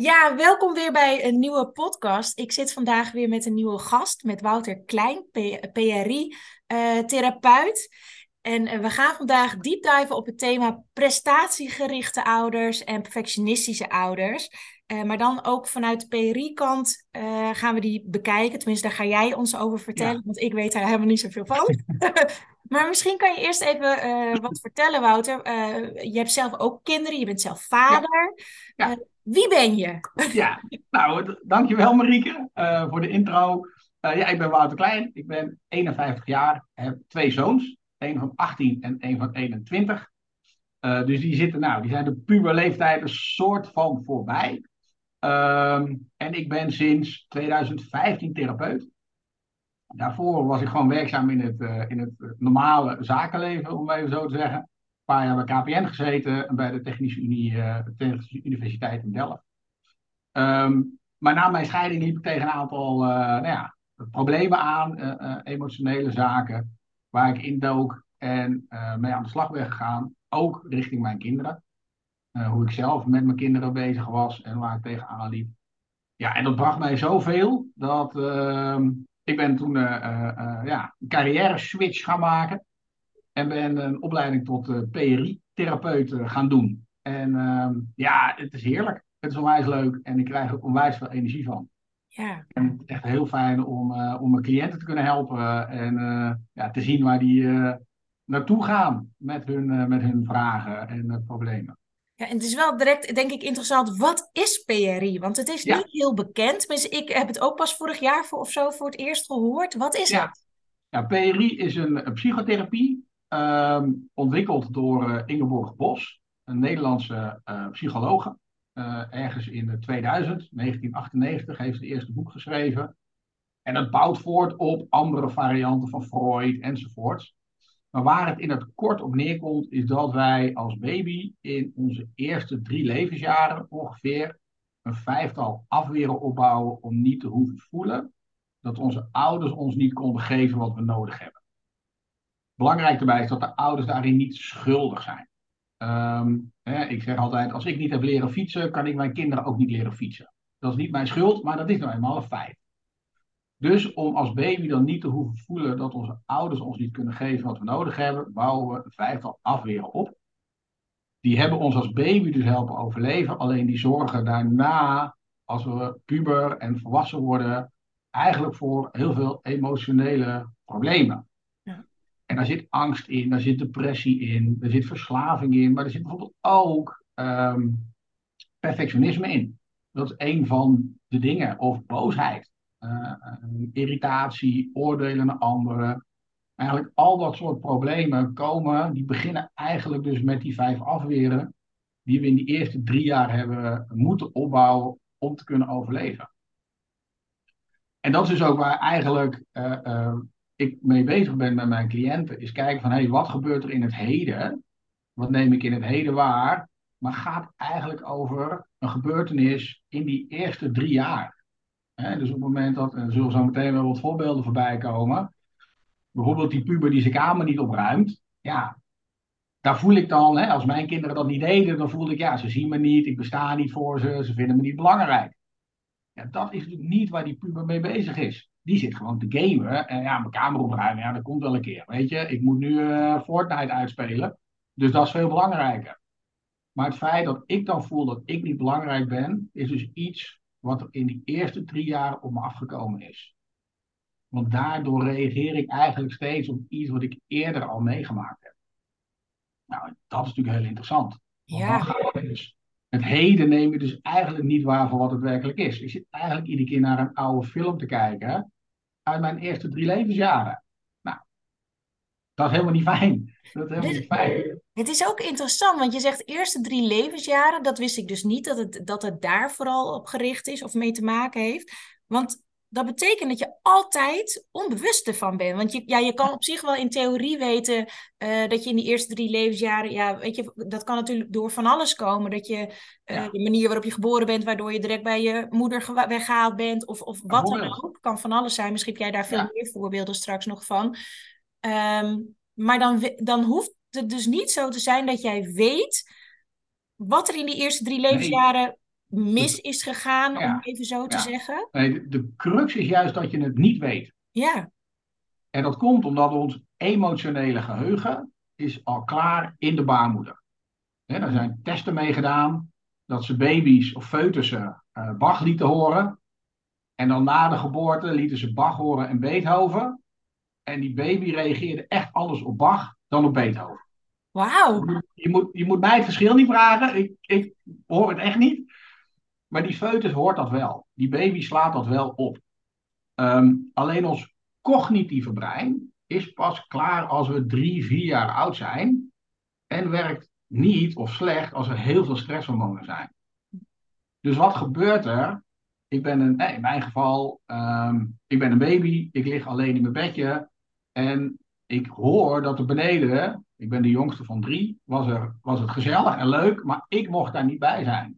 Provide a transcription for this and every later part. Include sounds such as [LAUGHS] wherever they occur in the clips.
Ja, welkom weer bij een nieuwe podcast. Ik zit vandaag weer met een nieuwe gast, met Wouter Klein, PRI-therapeut. en eh, we gaan vandaag deep diven op het thema prestatiegerichte ouders en perfectionistische ouders. Uh, maar dan ook vanuit de PRI-kant gaan we die bekijken. Tenminste, daar ga jij ons over vertellen, want ik weet daar helemaal niet zoveel van. [LAUGHS] maar misschien kan je eerst even wat vertellen, Wouter. je hebt zelf ook kinderen, je bent zelf vader. Ja. Ja. Wie ben je? Ja, nou, dankjewel Marieke uh, voor de intro. Uh, ja, ik ben Wouter Klein, ik ben 51 jaar, heb twee zoons. Een van 18 en een van 21. Uh, dus die zitten, nou, die zijn de puberleeftijd een soort van voorbij. Um, en ik ben sinds 2015 therapeut. Daarvoor was ik gewoon werkzaam in het, in het normale zakenleven, om even zo te zeggen paar jaar bij KPN gezeten en bij de Technische, uh, Technische Universiteit in Delft. Um, maar na mijn scheiding liep ik tegen een aantal uh, nou ja, problemen aan, uh, emotionele zaken, waar ik indook en mee aan de slag ben gegaan. Ook richting mijn kinderen. hoe ik zelf met mijn kinderen bezig was en waar ik tegenaan liep. Ja, en dat bracht mij zoveel dat ehm, ik ben toen ja, een carrière switch gaan maken. En ben een opleiding tot uh, PRI-therapeut uh, gaan doen. En uh, ja, het is heerlijk. Het is onwijs leuk en ik krijg er onwijs veel energie van. Ja. En het is echt heel fijn om, uh, om mijn cliënten te kunnen helpen en ja, te zien waar die naartoe gaan met hun, met hun vragen en problemen. Ja, en het is wel direct, denk ik, interessant. Wat is PRI? Want het is niet heel bekend. Dus ik heb het ook pas vorig jaar voor, of zo voor het eerst gehoord. Wat is ja. het? Ja, PRI is een, een psychotherapie Um, ontwikkeld door uh, Ingeborg Bos, een Nederlandse uh, psychologe. Uh, ergens in 2000, 1998, heeft ze het eerste boek geschreven. En dat bouwt voort op andere varianten van Freud enzovoorts. Maar waar het in het kort op neerkomt, is dat wij als baby in onze eerste drie levensjaren ongeveer een vijftal afweren opbouwen om niet te hoeven voelen dat onze ouders ons niet konden geven wat we nodig hebben. Belangrijk daarbij is dat de ouders daarin niet schuldig zijn. Um, hè, ik zeg altijd, als ik niet heb leren fietsen, kan ik mijn kinderen ook niet leren fietsen. Dat is niet mijn schuld, maar dat is nou eenmaal een feit. Dus om als baby dan niet te hoeven voelen dat onze ouders ons niet kunnen geven wat we nodig hebben, bouwen we een vijftal afweren op. Die hebben ons als baby dus helpen overleven. Alleen die zorgen daarna, als we puber en volwassen worden, eigenlijk voor heel veel emotionele problemen. En daar zit angst in, daar zit depressie in, er zit verslaving in, maar er zit bijvoorbeeld ook um, perfectionisme in. Dat is een van de dingen. Of boosheid, uh, irritatie, oordelen naar anderen. Eigenlijk al dat soort problemen komen, die beginnen eigenlijk dus met die vijf afweren die we in die eerste drie jaar hebben moeten opbouwen om te kunnen overleven. En dat is dus ook waar eigenlijk uh, ik mee bezig ben met mijn cliënten, is kijken van hé, hey, wat gebeurt er in het heden? Wat neem ik in het heden waar? Maar gaat eigenlijk over een gebeurtenis in die eerste drie jaar. dus op het moment dat, en er zullen zo meteen wel wat voorbeelden voorbij komen. Bijvoorbeeld die puber die zijn kamer niet opruimt. Ja, daar voel ik dan, als mijn kinderen dat niet deden, dan voel ik, ja, ze zien me niet, ik besta niet voor ze, ze vinden me niet belangrijk. Ja, dat is natuurlijk niet waar die puber mee bezig is die zit gewoon te gamen. En ja, mijn kamer opruimen, ja, dat komt wel een keer. Weet je, ik moet nu uh, Fortnite uitspelen. Dus dat is veel belangrijker. Maar het feit dat ik dan voel dat ik niet belangrijk ben, is dus iets wat er in die eerste drie jaar op me afgekomen is. Want daardoor reageer ik eigenlijk steeds op iets wat ik eerder al meegemaakt heb. Nou, dat is natuurlijk heel interessant. Want ja. dan dus het heden neem je dus eigenlijk niet waar voor wat het werkelijk is. Ik zit eigenlijk iedere keer naar een oude film te kijken uit mijn eerste drie levensjaren. Nou, dat is helemaal niet fijn. Dat is helemaal niet fijn. Het is ook interessant, want je zegt eerste drie levensjaren. Dat wist ik dus niet, dat het, dat het daar vooral op gericht is of mee te maken heeft. Want dat betekent dat je altijd onbewust ervan bent. Want je, ja, je kan op zich wel in theorie weten uh, dat je in die eerste drie levensjaren, ja, weet je, dat kan natuurlijk door van alles komen. Dat je uh, de manier waarop je geboren bent, waardoor je direct bij je moeder weggehaald bent, of, of wat dan ook. Kan van alles zijn. Misschien heb jij daar veel ja. meer voorbeelden straks nog van. Um, maar dan, dan hoeft het dus niet zo te zijn dat jij weet wat er in die eerste drie levensjaren mis is gegaan, om even zo te ja. zeggen. Nee, de, de crux is juist dat je het niet weet. Ja, En dat komt omdat ons emotionele geheugen is al klaar in de baarmoeder. Daar zijn testen mee gedaan dat ze baby's of foetussen eh, Bach lieten horen. En dan na de geboorte lieten ze Bach horen en Beethoven. En die baby reageerde echt anders op Bach dan op Beethoven. wauw. Je moet, je moet mij het verschil niet vragen. Ik, ik hoor het echt niet. Maar die foetus hoort dat wel. Die baby slaat dat wel op. Ehm, alleen ons cognitieve brein is pas klaar als we drie, vier jaar oud zijn. En werkt niet of slecht als er heel veel stresshormonen zijn. Dus wat gebeurt er? Ik ben een, eh, in mijn geval, ehm, ik ben een baby. Ik lig alleen in mijn bedje. En ik hoor dat er beneden, ik ben de jongste van drie, was, er, was het gezellig en leuk, maar ik mocht daar niet bij zijn.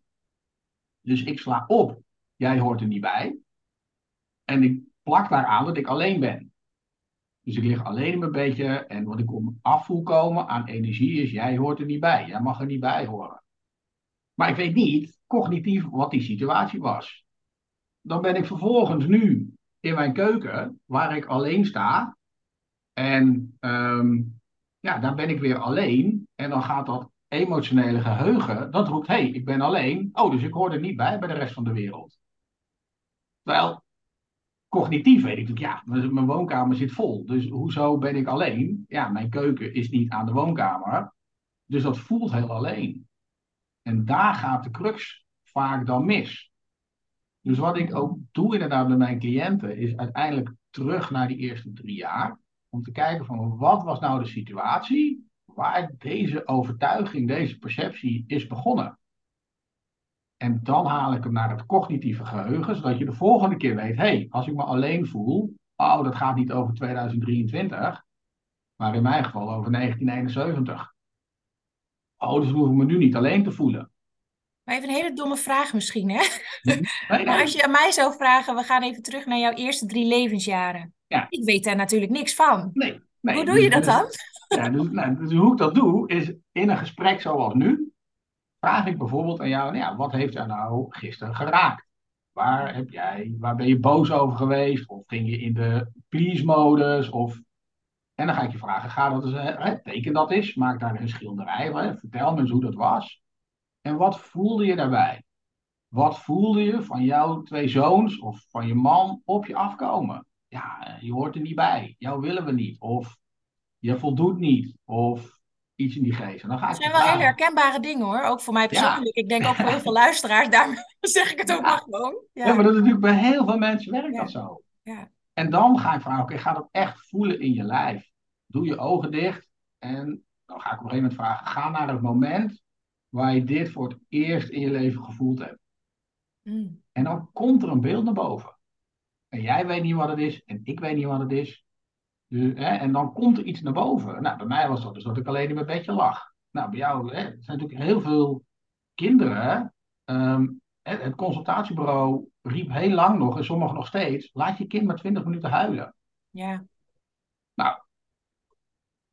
Dus ik sla op, jij hoort er niet bij. En ik plak daaraan dat ik alleen ben. Dus ik lig alleen in mijn bedje en wat ik om af voel komen aan energie is, jij hoort er niet bij. Jij mag er niet bij horen. Maar ik weet niet cognitief wat die situatie was. Dan ben ik vervolgens nu in mijn keuken, waar ik alleen sta. En ehm, ja, daar ben ik weer alleen. En dan gaat dat emotionele geheugen, dat roept, hé, hey, ik ben alleen. Oh, dus ik hoor er niet bij bij de rest van de wereld. Terwijl, cognitief weet ik natuurlijk, ja, mijn woonkamer zit vol. Dus hoezo ben ik alleen? Ja, mijn keuken is niet aan de woonkamer. Dus dat voelt heel alleen. En daar gaat de crux vaak dan mis. Dus wat ik ook doe inderdaad met mijn cliënten, is uiteindelijk terug naar die eerste drie jaar. Om te kijken van wat was nou de situatie waar deze overtuiging, deze perceptie is begonnen. En dan haal ik hem naar het cognitieve geheugen, zodat je de volgende keer weet, hé, hey, als ik me alleen voel, oh, dat gaat niet over 2023, maar in mijn geval over 1971. Oh, dus hoef ik me nu niet alleen te voelen. Maar even een hele domme vraag misschien, hè? [LAUGHS] Nee, Maar als je aan mij zou vragen, we gaan even terug naar jouw eerste drie levensjaren. Ja. Ik weet daar natuurlijk niks van. Nee. Hoe doe je dat dan? Dus, nou, dus hoe ik dat doe, is in een gesprek zoals nu, vraag ik bijvoorbeeld aan jou, nou ja, wat heeft jou nou gisteren geraakt? Waar, heb jij, waar ben je boos over geweest? Of ging je in de please-modus? Of... En dan ga ik je vragen, ga dat eens, teken dat eens, maak daar een schilderij van, vertel me eens hoe dat was. En wat voelde je daarbij? Wat voelde je van jouw twee zoons of van je man op je afkomen? Ja, eh, je hoort er niet bij. Jou willen we niet. Of je voldoet niet. Of iets in die geest. Dan ga Het zijn wel hele vragen. herkenbare dingen hoor. Ook voor mij Ja. persoonlijk. Ik denk ook voor heel veel luisteraars. Daarom [LAUGHS] zeg ik het ook Ja. maar gewoon. Ja. Ja. maar dat is natuurlijk bij heel veel mensen werkt dat zo. Ja. En dan ga ik vragen, oké, ga dat echt voelen in je lijf. Doe je ogen dicht. En dan ga ik op een gegeven moment vragen, ga naar het moment waar je dit voor het eerst in je leven gevoeld hebt. Mm. En dan komt er een beeld naar boven. En jij weet niet wat het is en ik weet niet wat het is. Dus, hè, en dan komt er iets naar boven. Nou, bij mij was dat dus dat ik alleen in mijn bedje lag. Nou, bij jou, hè, er zijn natuurlijk heel veel kinderen. ehm, het, het consultatiebureau riep heel lang nog, en sommigen nog steeds, laat je kind maar 20 minuten huilen. Ja.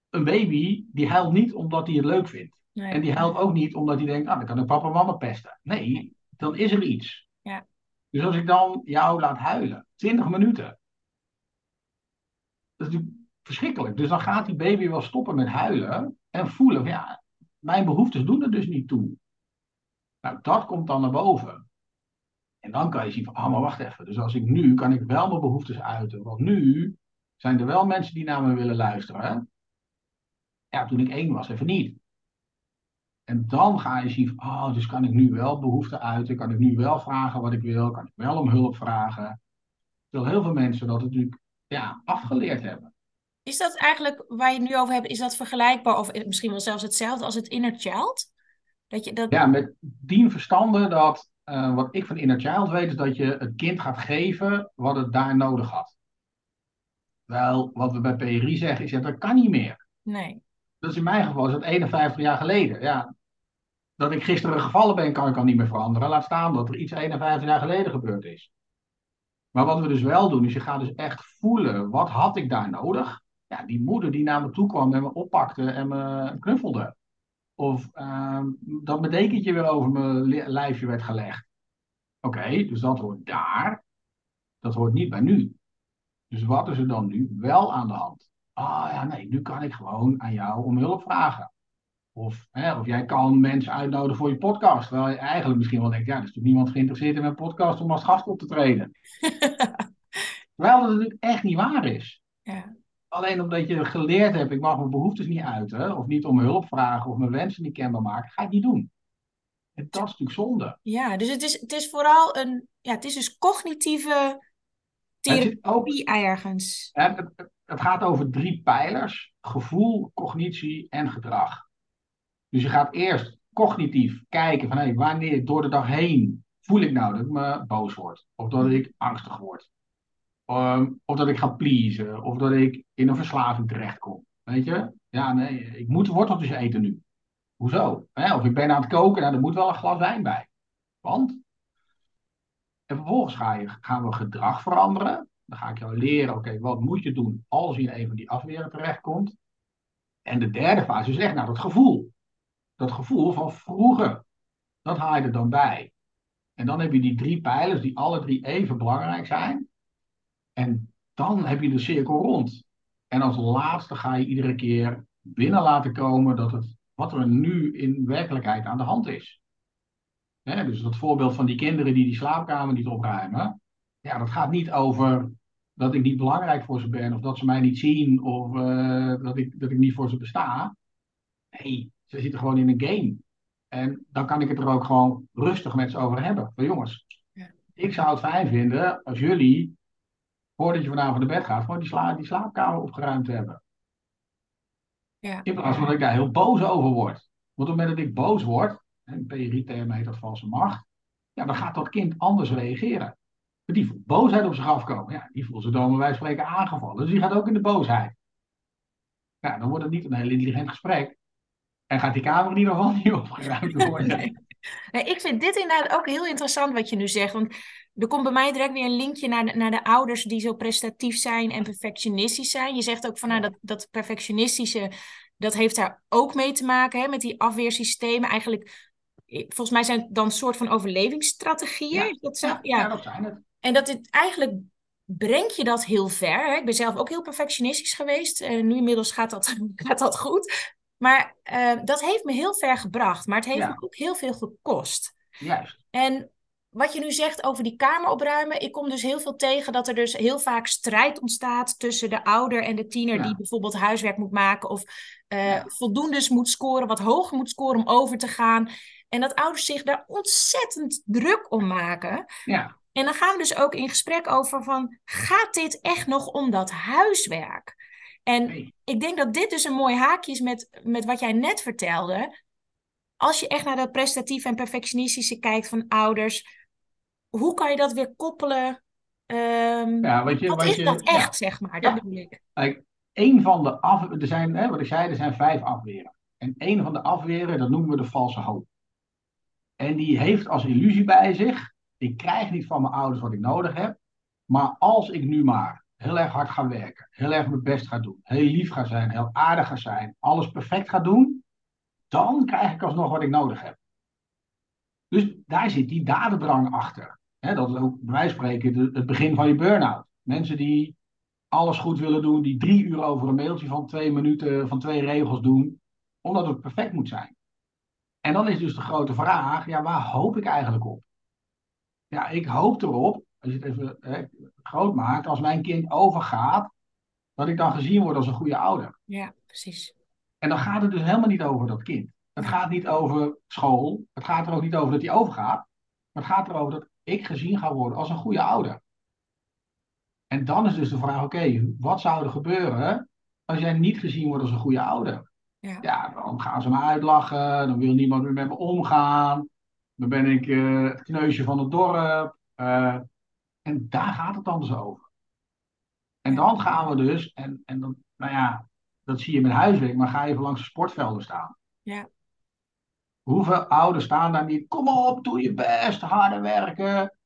Een baby, die huilt niet omdat hij het leuk vindt. Nee. En die huilt ook niet omdat hij denkt, ah, dan kan ik papa en mama pesten. Nee, dan is er iets. Ja. Dus als ik dan jou laat huilen, 20 minuten, dat is natuurlijk verschrikkelijk. Dus dan gaat die baby wel stoppen met huilen en voelen van ja, mijn behoeftes doen er dus niet toe. Nou, dat komt dan naar boven. En dan kan je zien van, ah, maar wacht even. Dus als ik nu, kan ik wel mijn behoeftes uiten. Want nu zijn er wel mensen die naar me willen luisteren. Ja, toen ik één was, even niet. En dan ga je zien oh, dus kan ik nu wel behoeften uiten? Kan ik nu wel vragen wat ik wil? Kan ik wel om hulp vragen? Terwijl heel veel mensen dat natuurlijk ja, afgeleerd hebben. Is dat eigenlijk waar je het nu over hebt, is dat vergelijkbaar of misschien wel zelfs hetzelfde als het inner child? Dat je dat. Ja, met dien verstande dat eh, wat ik van Inner Child weet, is dat je het kind gaat geven wat het daar nodig had. Wel, wat we bij PRI zeggen, is ja, dat kan niet meer. Nee. Dat is in mijn geval is dat 51 jaar geleden. Ja, dat ik gisteren gevallen ben, kan ik al niet meer veranderen. Laat staan dat er iets 51 jaar geleden gebeurd is. Maar wat we dus wel doen, is je gaat dus echt voelen, wat had ik daar nodig? Ja, die moeder die naar me toe kwam en me oppakte en me knuffelde. Of ehm, dat mijn dekentje weer over mijn li- lijfje werd gelegd. Oké, dus dat hoort daar. Dat hoort niet bij nu. Dus wat is er dan nu wel aan de hand? Ah ja, nee, nu kan ik gewoon aan jou om hulp vragen. Of, hè, of jij kan mensen uitnodigen voor je podcast. Terwijl je eigenlijk misschien wel denkt, ja, er is natuurlijk niemand geïnteresseerd in mijn podcast om als gast op te treden. [LAUGHS] Terwijl dat natuurlijk echt niet waar is. Ja. Alleen omdat je geleerd hebt, ik mag mijn behoeftes niet uiten, of niet om hulp vragen, of mijn wensen niet kenbaar maken, ga ik niet doen. En dat is natuurlijk zonde. Ja, dus het is, het is vooral een, ja, het is dus cognitieve therapie ook, ergens. Het, het, het gaat over drie pijlers: gevoel, cognitie en gedrag. Dus je gaat eerst cognitief kijken van hey, wanneer door de dag heen voel ik nou dat ik me boos word, of dat ik angstig word, um, of dat ik ga pleasen, of dat ik in een verslaving terechtkom. Weet je? Ja, nee, ik moet worteltjes eten nu. Hoezo? Of ik ben aan het koken, nou, er moet wel een glas wijn bij. Want? En vervolgens ga je, gaan we gedrag veranderen. Dan ga ik jou leren, oké, wat moet je doen als je in een van die afweren terechtkomt. En de derde fase is echt nou dat gevoel. Dat gevoel van vroeger. Dat haal je er dan bij. En dan heb je die drie pijlers die alle drie even belangrijk zijn. En dan heb je de cirkel rond. En als laatste ga je iedere keer binnen laten komen dat het, wat er nu in werkelijkheid aan de hand is. dus dat voorbeeld van die kinderen die die slaapkamer niet opruimen. Ja, dat gaat niet over dat ik niet belangrijk voor ze ben, of dat ze mij niet zien, of uh, dat, ik, dat ik niet voor ze besta. Nee, ze zitten gewoon in een game. En dan kan ik het er ook gewoon rustig met ze over hebben. Van jongens, ja. ik zou het fijn vinden als jullie, voordat je vanavond naar bed gaat, gewoon die, sla die slaapkamer opgeruimd hebben. Ja. In plaats van dat ik daar heel boos over word. Want op het moment dat ik boos word, en PRI-term heet dat valse macht, ja, dan gaat dat kind anders reageren. Die voelt boosheid op zich afkomen. Ja, die voelt zich dan bij spreken aangevallen. Dus die gaat ook in de boosheid. Ja, dan wordt het niet een heel intelligent gesprek. En gaat die kamer in ieder geval niet [LAUGHS] opgeruimd worden. Nee. ik vind dit inderdaad ook heel interessant wat je nu zegt. Want er komt bij mij direct weer een linkje naar de, naar de ouders die zo prestatief zijn en perfectionistisch zijn. Je zegt ook van nou, dat, dat perfectionistische, dat heeft daar ook mee te maken hè, met die afweersystemen. Eigenlijk, volgens mij zijn het dan een soort van overlevingsstrategieën. Ja, dat, ja, ja. ja dat zijn het. En dat het eigenlijk brengt je dat heel ver. Hè? Ik ben zelf ook heel perfectionistisch geweest. En nu inmiddels gaat dat, [LAUGHS] gaat dat goed. Maar uh, dat heeft me heel ver gebracht. Maar het heeft me ook heel veel gekost. Juist. En wat je nu zegt over die kamer opruimen. Ik kom dus heel veel tegen dat er dus heel vaak strijd ontstaat tussen de ouder en de tiener. Die bijvoorbeeld huiswerk moet maken. Of uh, ja. voldoendes moet scoren. Wat hoger moet scoren om over te gaan. En dat ouders zich daar ontzettend druk om maken. Ja. En dan gaan we dus ook in gesprek over van, gaat dit echt nog om dat huiswerk? En ik denk dat dit dus een mooi haakje is met, met wat jij net vertelde. Als je echt naar dat prestatieve en perfectionistische kijkt van ouders, hoe kan je dat weer koppelen? Um, ja, wat, je, wat, wat is je, dat echt, zeg maar? Dat bedoel ik. Een van de af, er zijn, hè, wat ik zei, er zijn vijf afweren. En een van de afweren, dat noemen we de valse hoop. En die heeft als illusie bij zich ik krijg niet van mijn ouders wat ik nodig heb. Maar als ik nu maar heel erg hard ga werken, heel erg mijn best ga doen, heel lief ga zijn, heel aardig ga zijn, alles perfect ga doen, dan krijg ik alsnog wat ik nodig heb. Dus daar zit die dadendrang achter. dat is ook bij wijze van spreken het begin van je burn-out. Mensen die alles goed willen doen, die drie uur over een mailtje van twee minuten, van twee regels doen, omdat het perfect moet zijn. En dan is dus de grote vraag, ja, waar hoop ik eigenlijk op? ja, ik hoop erop, als je het even hè, groot maakt, als mijn kind overgaat, dat ik dan gezien word als een goede ouder. Ja, precies. En dan gaat het dus helemaal niet over dat kind. Het gaat niet over school. Het gaat er ook niet over dat hij overgaat. Maar het gaat erover dat ik gezien ga worden als een goede ouder. En dan is dus de vraag: oké, wat zou er gebeuren als jij niet gezien wordt als een goede ouder? Ja. ja, dan gaan ze me uitlachen, dan wil niemand meer met me omgaan. Dan ben ik uh, het kneusje van het dorp. Uh, en daar gaat het dan dus over. En dan gaan we dus, en, en dan, nou ja, dat zie je met huiswerk, maar ga even langs de sportvelden staan. Ja. Hoeveel ouders staan daar niet? Kom op, doe je best, harder werken.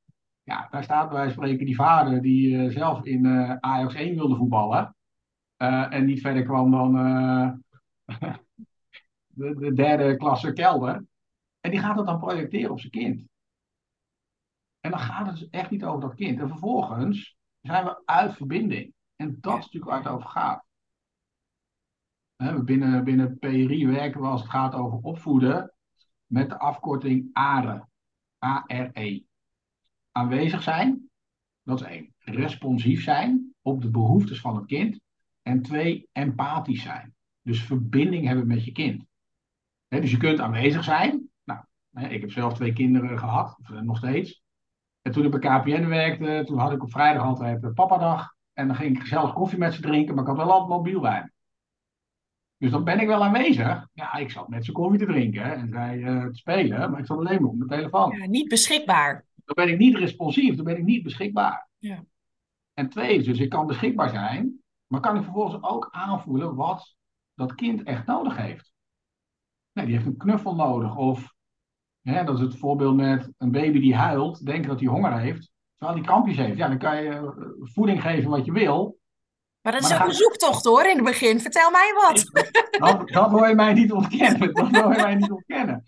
Ja, daar staat bij spreken die vader die uh, zelf in uh, Ajax 1 wilde voetballen. Uh, en niet verder kwam dan [LAUGHS] de, de, derde klasse kelder. En die gaat dat dan projecteren op zijn kind. En dan gaat het dus echt niet over dat kind. En vervolgens zijn we uit verbinding. En dat is natuurlijk waar het over gaat. binnen, binnen PRI werken we als het gaat over opvoeden met de afkorting ARE. A-R-E. Aanwezig zijn, dat is één. Responsief zijn op de behoeftes van het kind. En twee, empathisch zijn. Dus verbinding hebben met je kind. dus je kunt aanwezig zijn. Nou, ik heb zelf twee kinderen gehad, of nog steeds. En toen ik bij KPN werkte, toen had ik op vrijdag altijd papadag. En dan ging ik gezellig koffie met ze drinken, maar ik had wel altijd mobiel bij me. Dus dan ben ik wel aanwezig. Ja, ik zat met ze koffie te drinken en zij uh, te spelen, maar ik zat alleen maar op mijn telefoon. Ja, niet beschikbaar. Dan ben ik niet responsief, dan ben ik niet beschikbaar. Ja. En twee, dus ik kan beschikbaar zijn, maar kan ik vervolgens ook aanvoelen wat dat kind echt nodig heeft. Nee, die heeft een knuffel nodig. Of, hè, dat is het voorbeeld met een baby die huilt, denkt dat hij honger heeft, terwijl hij krampjes heeft. Ja, dan kan je eh, voeding geven wat je wil. Maar dat is ook een zoektocht hoor, in het begin. Vertel mij wat. [LAUGHS] Dat, dat hoor je mij niet ontkennen. Dat hoor je mij niet ontkennen.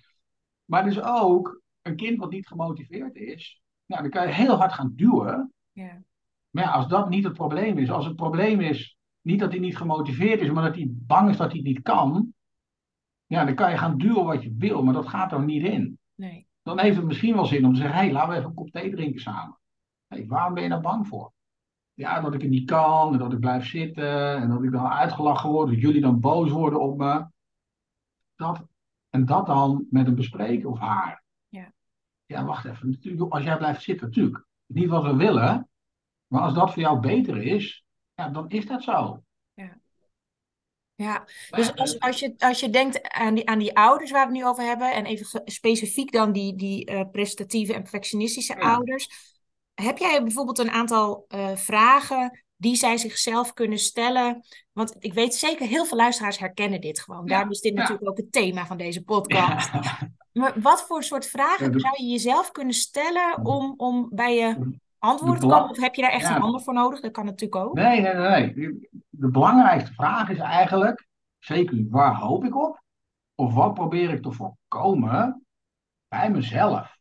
Maar dus ook, een kind wat niet gemotiveerd is, nou, dan kan je heel hard gaan duwen. Ja. Maar ja, als dat niet het probleem is, als het probleem is niet dat hij niet gemotiveerd is, maar dat hij bang is dat hij het niet kan, ja, dan kan je gaan duwen wat je wil, maar dat gaat er niet in. Nee. Dan heeft het misschien wel zin om te zeggen, hé, hey, laten we even een kop thee drinken samen. Hey, waarom ben je daar bang voor? Ja, dat ik het niet kan, en dat ik blijf zitten, en dat ik dan uitgelachen word, dat jullie dan boos worden op me. Dat, en dat dan met een bespreker of haar. Ja. Ja, wacht even. Natuurlijk, als jij blijft zitten, natuurlijk. Niet wat we willen, maar als dat voor jou beter is, ja, dan is dat zo. Ja. Dus als, als, je, als je denkt aan die, aan die ouders waar we het nu over hebben, en even specifiek dan die, die uh, prestatieve en perfectionistische ouders, heb jij bijvoorbeeld een aantal uh, vragen die zij zichzelf kunnen stellen? Want ik weet zeker, heel veel luisteraars herkennen dit gewoon. Daarom is dit natuurlijk ook het thema van deze podcast. Maar wat voor soort vragen zou je jezelf kunnen stellen om, om bij je antwoord te komen? Of heb je daar echt een ander voor nodig? Dat kan natuurlijk ook. Nee, nee, nee. De belangrijkste vraag is eigenlijk, zeker waar hoop ik op? Of wat probeer ik te voorkomen bij mezelf?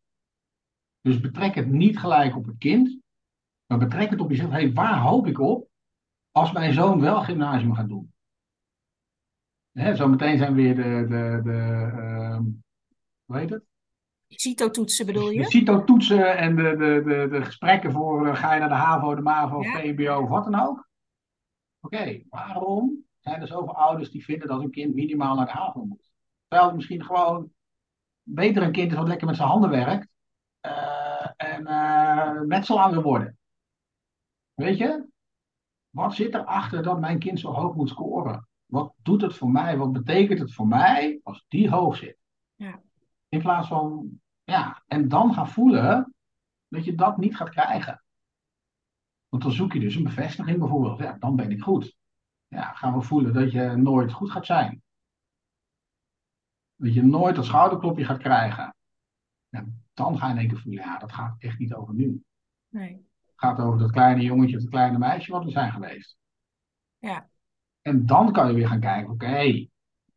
Dus betrek het niet gelijk op het kind, maar betrek het op jezelf. Hey, waar hoop ik op als mijn zoon wel gymnasium gaat doen? Hè, zometeen zijn weer de, de, de uh, hoe heet het? CITO-toetsen bedoel je? De CITO-toetsen en de, de, de, de gesprekken voor uh, ga je naar de HAVO, de MAVO, ja. VMBO of wat dan ook. Oké, waarom zijn er zoveel ouders die vinden dat een kind minimaal naar de HAVO moet? Terwijl het misschien gewoon beter een kind is wat lekker met zijn handen werkt uh, en uh, metsel aan wil worden. Weet je? Wat zit erachter dat mijn kind zo hoog moet scoren? Wat doet het voor mij? Wat betekent het voor mij als die hoog zit? Ja. In plaats van, ja, en dan gaan voelen dat je dat niet gaat krijgen. Want dan zoek je dus een bevestiging bijvoorbeeld. Ja, dan ben ik goed. Ja, gaan we voelen dat je nooit goed gaat zijn. Dat je nooit dat schouderklopje gaat krijgen. Ja, dan ga je in één keer voelen, ja, dat gaat echt niet over nu. Nee. Het gaat over dat kleine jongetje of dat kleine meisje wat we zijn geweest. Ja. En dan kan je weer gaan kijken, oké,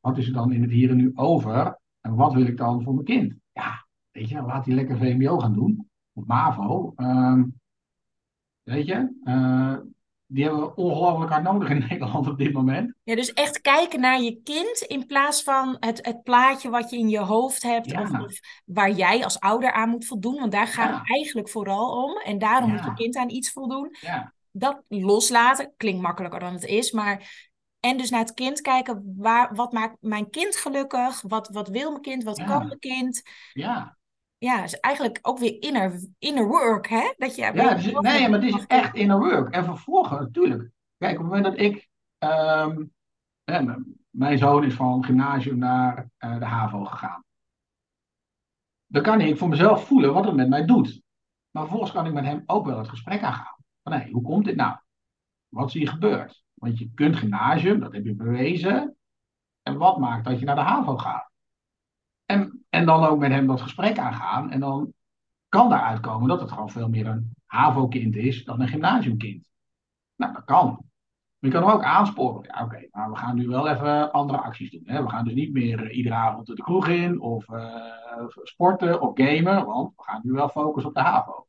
wat is er dan in het hier en nu over? En wat wil ik dan voor mijn kind? Ja, weet je, laat die lekker VMBO gaan doen. Of MAVO. Uh, weet je, uh, die hebben we ongelooflijk hard nodig in [LAUGHS] Nederland op dit moment. Ja, dus echt kijken naar je kind in plaats van het, het plaatje wat je in je hoofd hebt. Of, of, waar jij als ouder aan moet voldoen. Want daar gaat het eigenlijk vooral om. En daarom moet je kind aan iets voldoen. Dat loslaten klinkt makkelijker dan het is. Maar en dus naar het kind kijken, waar, wat maakt mijn kind gelukkig? Wat, wat wil mijn kind? Wat kan mijn kind? Ja. Ja, is eigenlijk ook weer inner, inner work, hè? Dat je, ja, dus, nee, maar het is echt inner work. En vervolgens, natuurlijk. Kijk, op het moment dat ik... Um, mijn zoon is van gymnasium naar uh, de HAVO gegaan. Dan kan ik voor mezelf voelen wat het met mij doet. Maar vervolgens kan ik met hem ook wel het gesprek aangaan. Van, hé, hoe komt dit nou? Wat is hier gebeurd? Want je kunt gymnasium, dat heb je bewezen. En wat maakt dat je naar de HAVO gaat? En, en dan ook met hem dat gesprek aangaan. En dan kan daaruit komen dat het gewoon veel meer een HAVO-kind is dan een gymnasiumkind. Nou, dat kan. Maar je kan hem ook aansporen. Ja, oké, maar we gaan nu wel even andere acties doen. Hè? We gaan dus niet meer uh, iedere avond de kroeg in, of uh, sporten, of gamen, want we gaan nu wel focussen op de HAVO.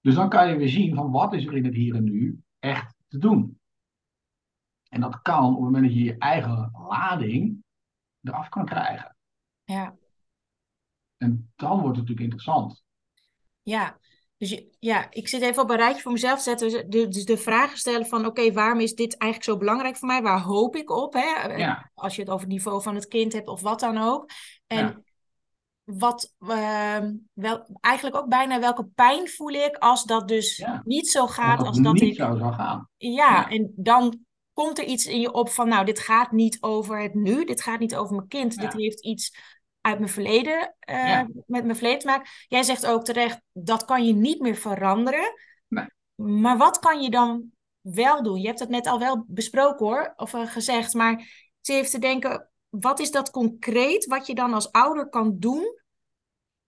Dus dan kan je weer zien van wat is er in het hier en nu echt te doen. En dat kan op het moment dat je je eigen lading eraf kan krijgen. Ja. En dan wordt het natuurlijk interessant. Ja, dus je, ja, ik zit even op een rijtje voor mezelf te zetten. Dus de, de vragen stellen van, oké, waarom is dit eigenlijk zo belangrijk voor mij? Waar hoop ik op? Hè? Ja. Als je het over het niveau van het kind hebt of wat dan ook. En Ja. wat, ehm, wel, eigenlijk ook bijna welke pijn voel ik als dat dus Ja. niet zo gaat als dat niet ik... zo zou gaan. Ja, en dan komt er iets in je op van, nou, dit gaat niet over het nu, dit gaat niet over mijn kind, dit heeft iets uit mijn verleden, eh, Ja. met mijn verleden te maken. Jij zegt ook terecht, dat kan je niet meer veranderen. Nee. Maar wat kan je dan wel doen? Je hebt het net al wel besproken hoor, of eh, gezegd, maar zit even te denken, wat is dat concreet wat je dan als ouder kan doen?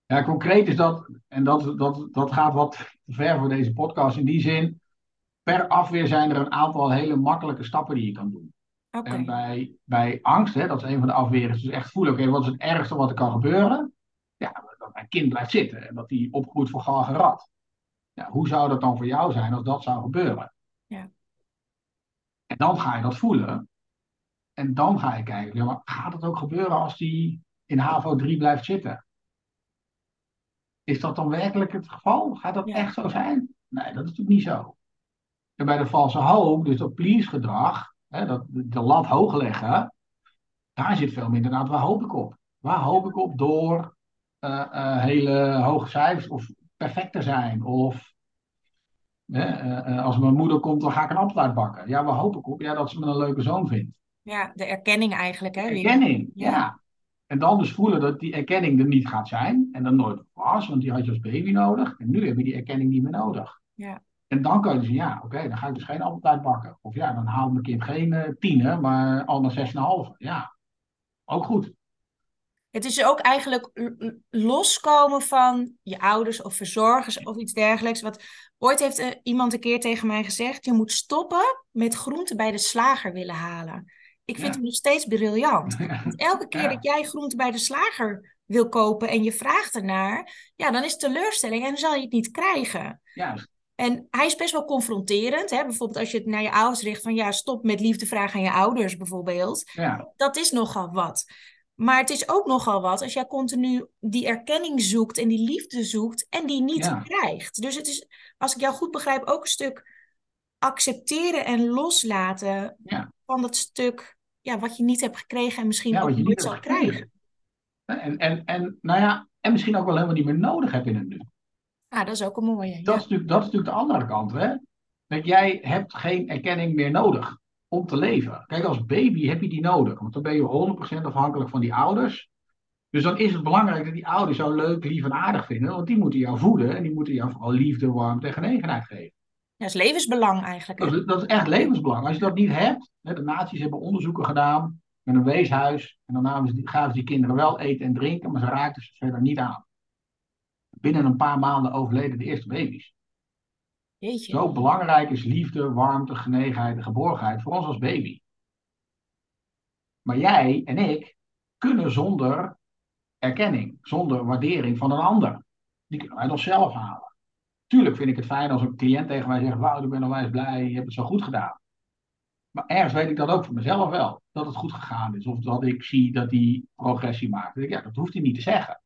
Ja, concreet is dat, en dat, dat, dat gaat wat ver voor deze podcast in die zin. Per afweer zijn er een aantal hele makkelijke stappen die je kan doen. En bij, bij angst, hè, dat is een van de afweren, dus echt voelen, oké, wat is het ergste wat er kan gebeuren? Ja, dat mijn kind blijft zitten en dat hij opgroeit voor en rat. Ja, hoe zou dat dan voor jou zijn als dat zou gebeuren? Ja. En dan ga je dat voelen. En dan ga je kijken, ja, maar gaat het ook gebeuren als die in HAVO 3 blijft zitten? Is dat dan werkelijk het geval? Gaat dat Ja. echt zo zijn? Nee, dat is natuurlijk niet zo. En bij de valse hoop, dus dat please gedrag, hè, dat, de lat hoog leggen, daar zit veel meer inderdaad, waar hoop ik op? Waar hoop ik op door eh, eh, hele hoge cijfers of perfect te zijn? Of hè, eh, als mijn moeder komt, dan ga ik een appeltaart bakken. Ja, waar hoop ik op? Ja, dat ze me een leuke zoon vindt. ja, de erkenning eigenlijk, hè? Erkenning, Ja. ja. En dan dus voelen dat die erkenning er niet gaat zijn. En dan nooit was, want die had je als baby nodig. En nu heb je die erkenning niet meer nodig. Ja. En dan kan je dus, ja, oké, dan ga ik dus geen appeltaart bakken. Of ja, dan haalt mijn kind geen eh tienen, maar al maar zes en een halve. Ja, ook goed. Het is ook eigenlijk loskomen van je ouders of verzorgers of iets dergelijks. Wat ooit heeft eh, iemand een keer tegen mij gezegd: je moet stoppen met groenten bij de slager willen halen. Ik vind Ja. hem nog steeds briljant. [LAUGHS] Want elke keer Ja. dat jij groenten bij de slager wil kopen en je vraagt ernaar, ja, dan is het teleurstelling en dan zal je het niet krijgen. Juist. En hij is best wel confronterend. Hè? Bijvoorbeeld als je het naar je ouders richt van ja, stop met liefde vragen aan je ouders bijvoorbeeld Ja, dat is nogal wat. Maar het is ook nogal wat als jij continu die erkenning zoekt en die liefde zoekt en die niet Ja. krijgt. Dus het is, als ik jou goed begrijp, ook een stuk accepteren en loslaten Ja. van dat stuk ja, wat je niet hebt gekregen en misschien Ja, ook wat je nooit niet zal krijgen. en, en, en, nou ja, en misschien ook wel helemaal niet meer nodig hebt in het nu. Ah, dat is ook een mooie. Dat, Ja. is natuurlijk, dat is natuurlijk de andere kant. Hè? Dat jij hebt geen erkenning meer nodig om te leven. Kijk, als baby heb je die nodig. Want dan ben je 100% afhankelijk van die ouders. Dus dan is het belangrijk dat die ouders jou leuk, lief en aardig vinden. Want die moeten jou voeden. En die moeten jou vooral liefde, warmte en genegenheid geven. Dat is levensbelang eigenlijk. Dat is, dat is echt levensbelang. Als je dat niet hebt. Hè, de naties hebben onderzoeken gedaan met een weeshuis. En dan gaven ze die kinderen wel eten en drinken. Maar ze raakten ze verder niet aan. Binnen een paar maanden overleden de eerste baby's. Jeetje. Zo belangrijk is liefde, warmte, genegenheid en geborgenheid voor ons als baby. Maar jij en ik kunnen zonder erkenning, zonder waardering van een ander. Die kunnen wij nog zelf halen. Tuurlijk vind ik het fijn als een cliënt tegen mij zegt: Wauw, ik ben onwijs blij, je hebt het zo goed gedaan. Maar ergens weet ik dat ook voor mezelf wel, dat het goed gegaan is. Of dat ik zie dat hij progressie maakt. Ja, dat hoeft hij niet te zeggen.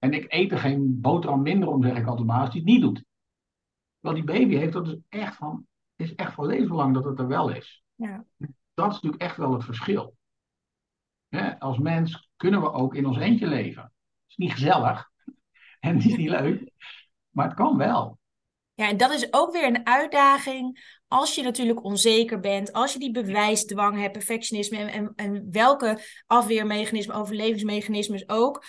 En ik eet er geen boterham minder om, zeg ik altijd maar, als hij het niet doet. Wel, die baby heeft dat dus echt van, is echt van levensbelang dat het er wel is. Ja. Dat is natuurlijk echt wel het verschil. Als mens kunnen we ook in ons eentje leven. Het is niet gezellig [LAUGHS] en het is niet leuk, maar het kan wel. Ja, en dat is ook weer een uitdaging als je natuurlijk onzeker bent, als je die bewijsdwang hebt, perfectionisme en, en, en welke afweermechanismen, overlevingsmechanismes ook,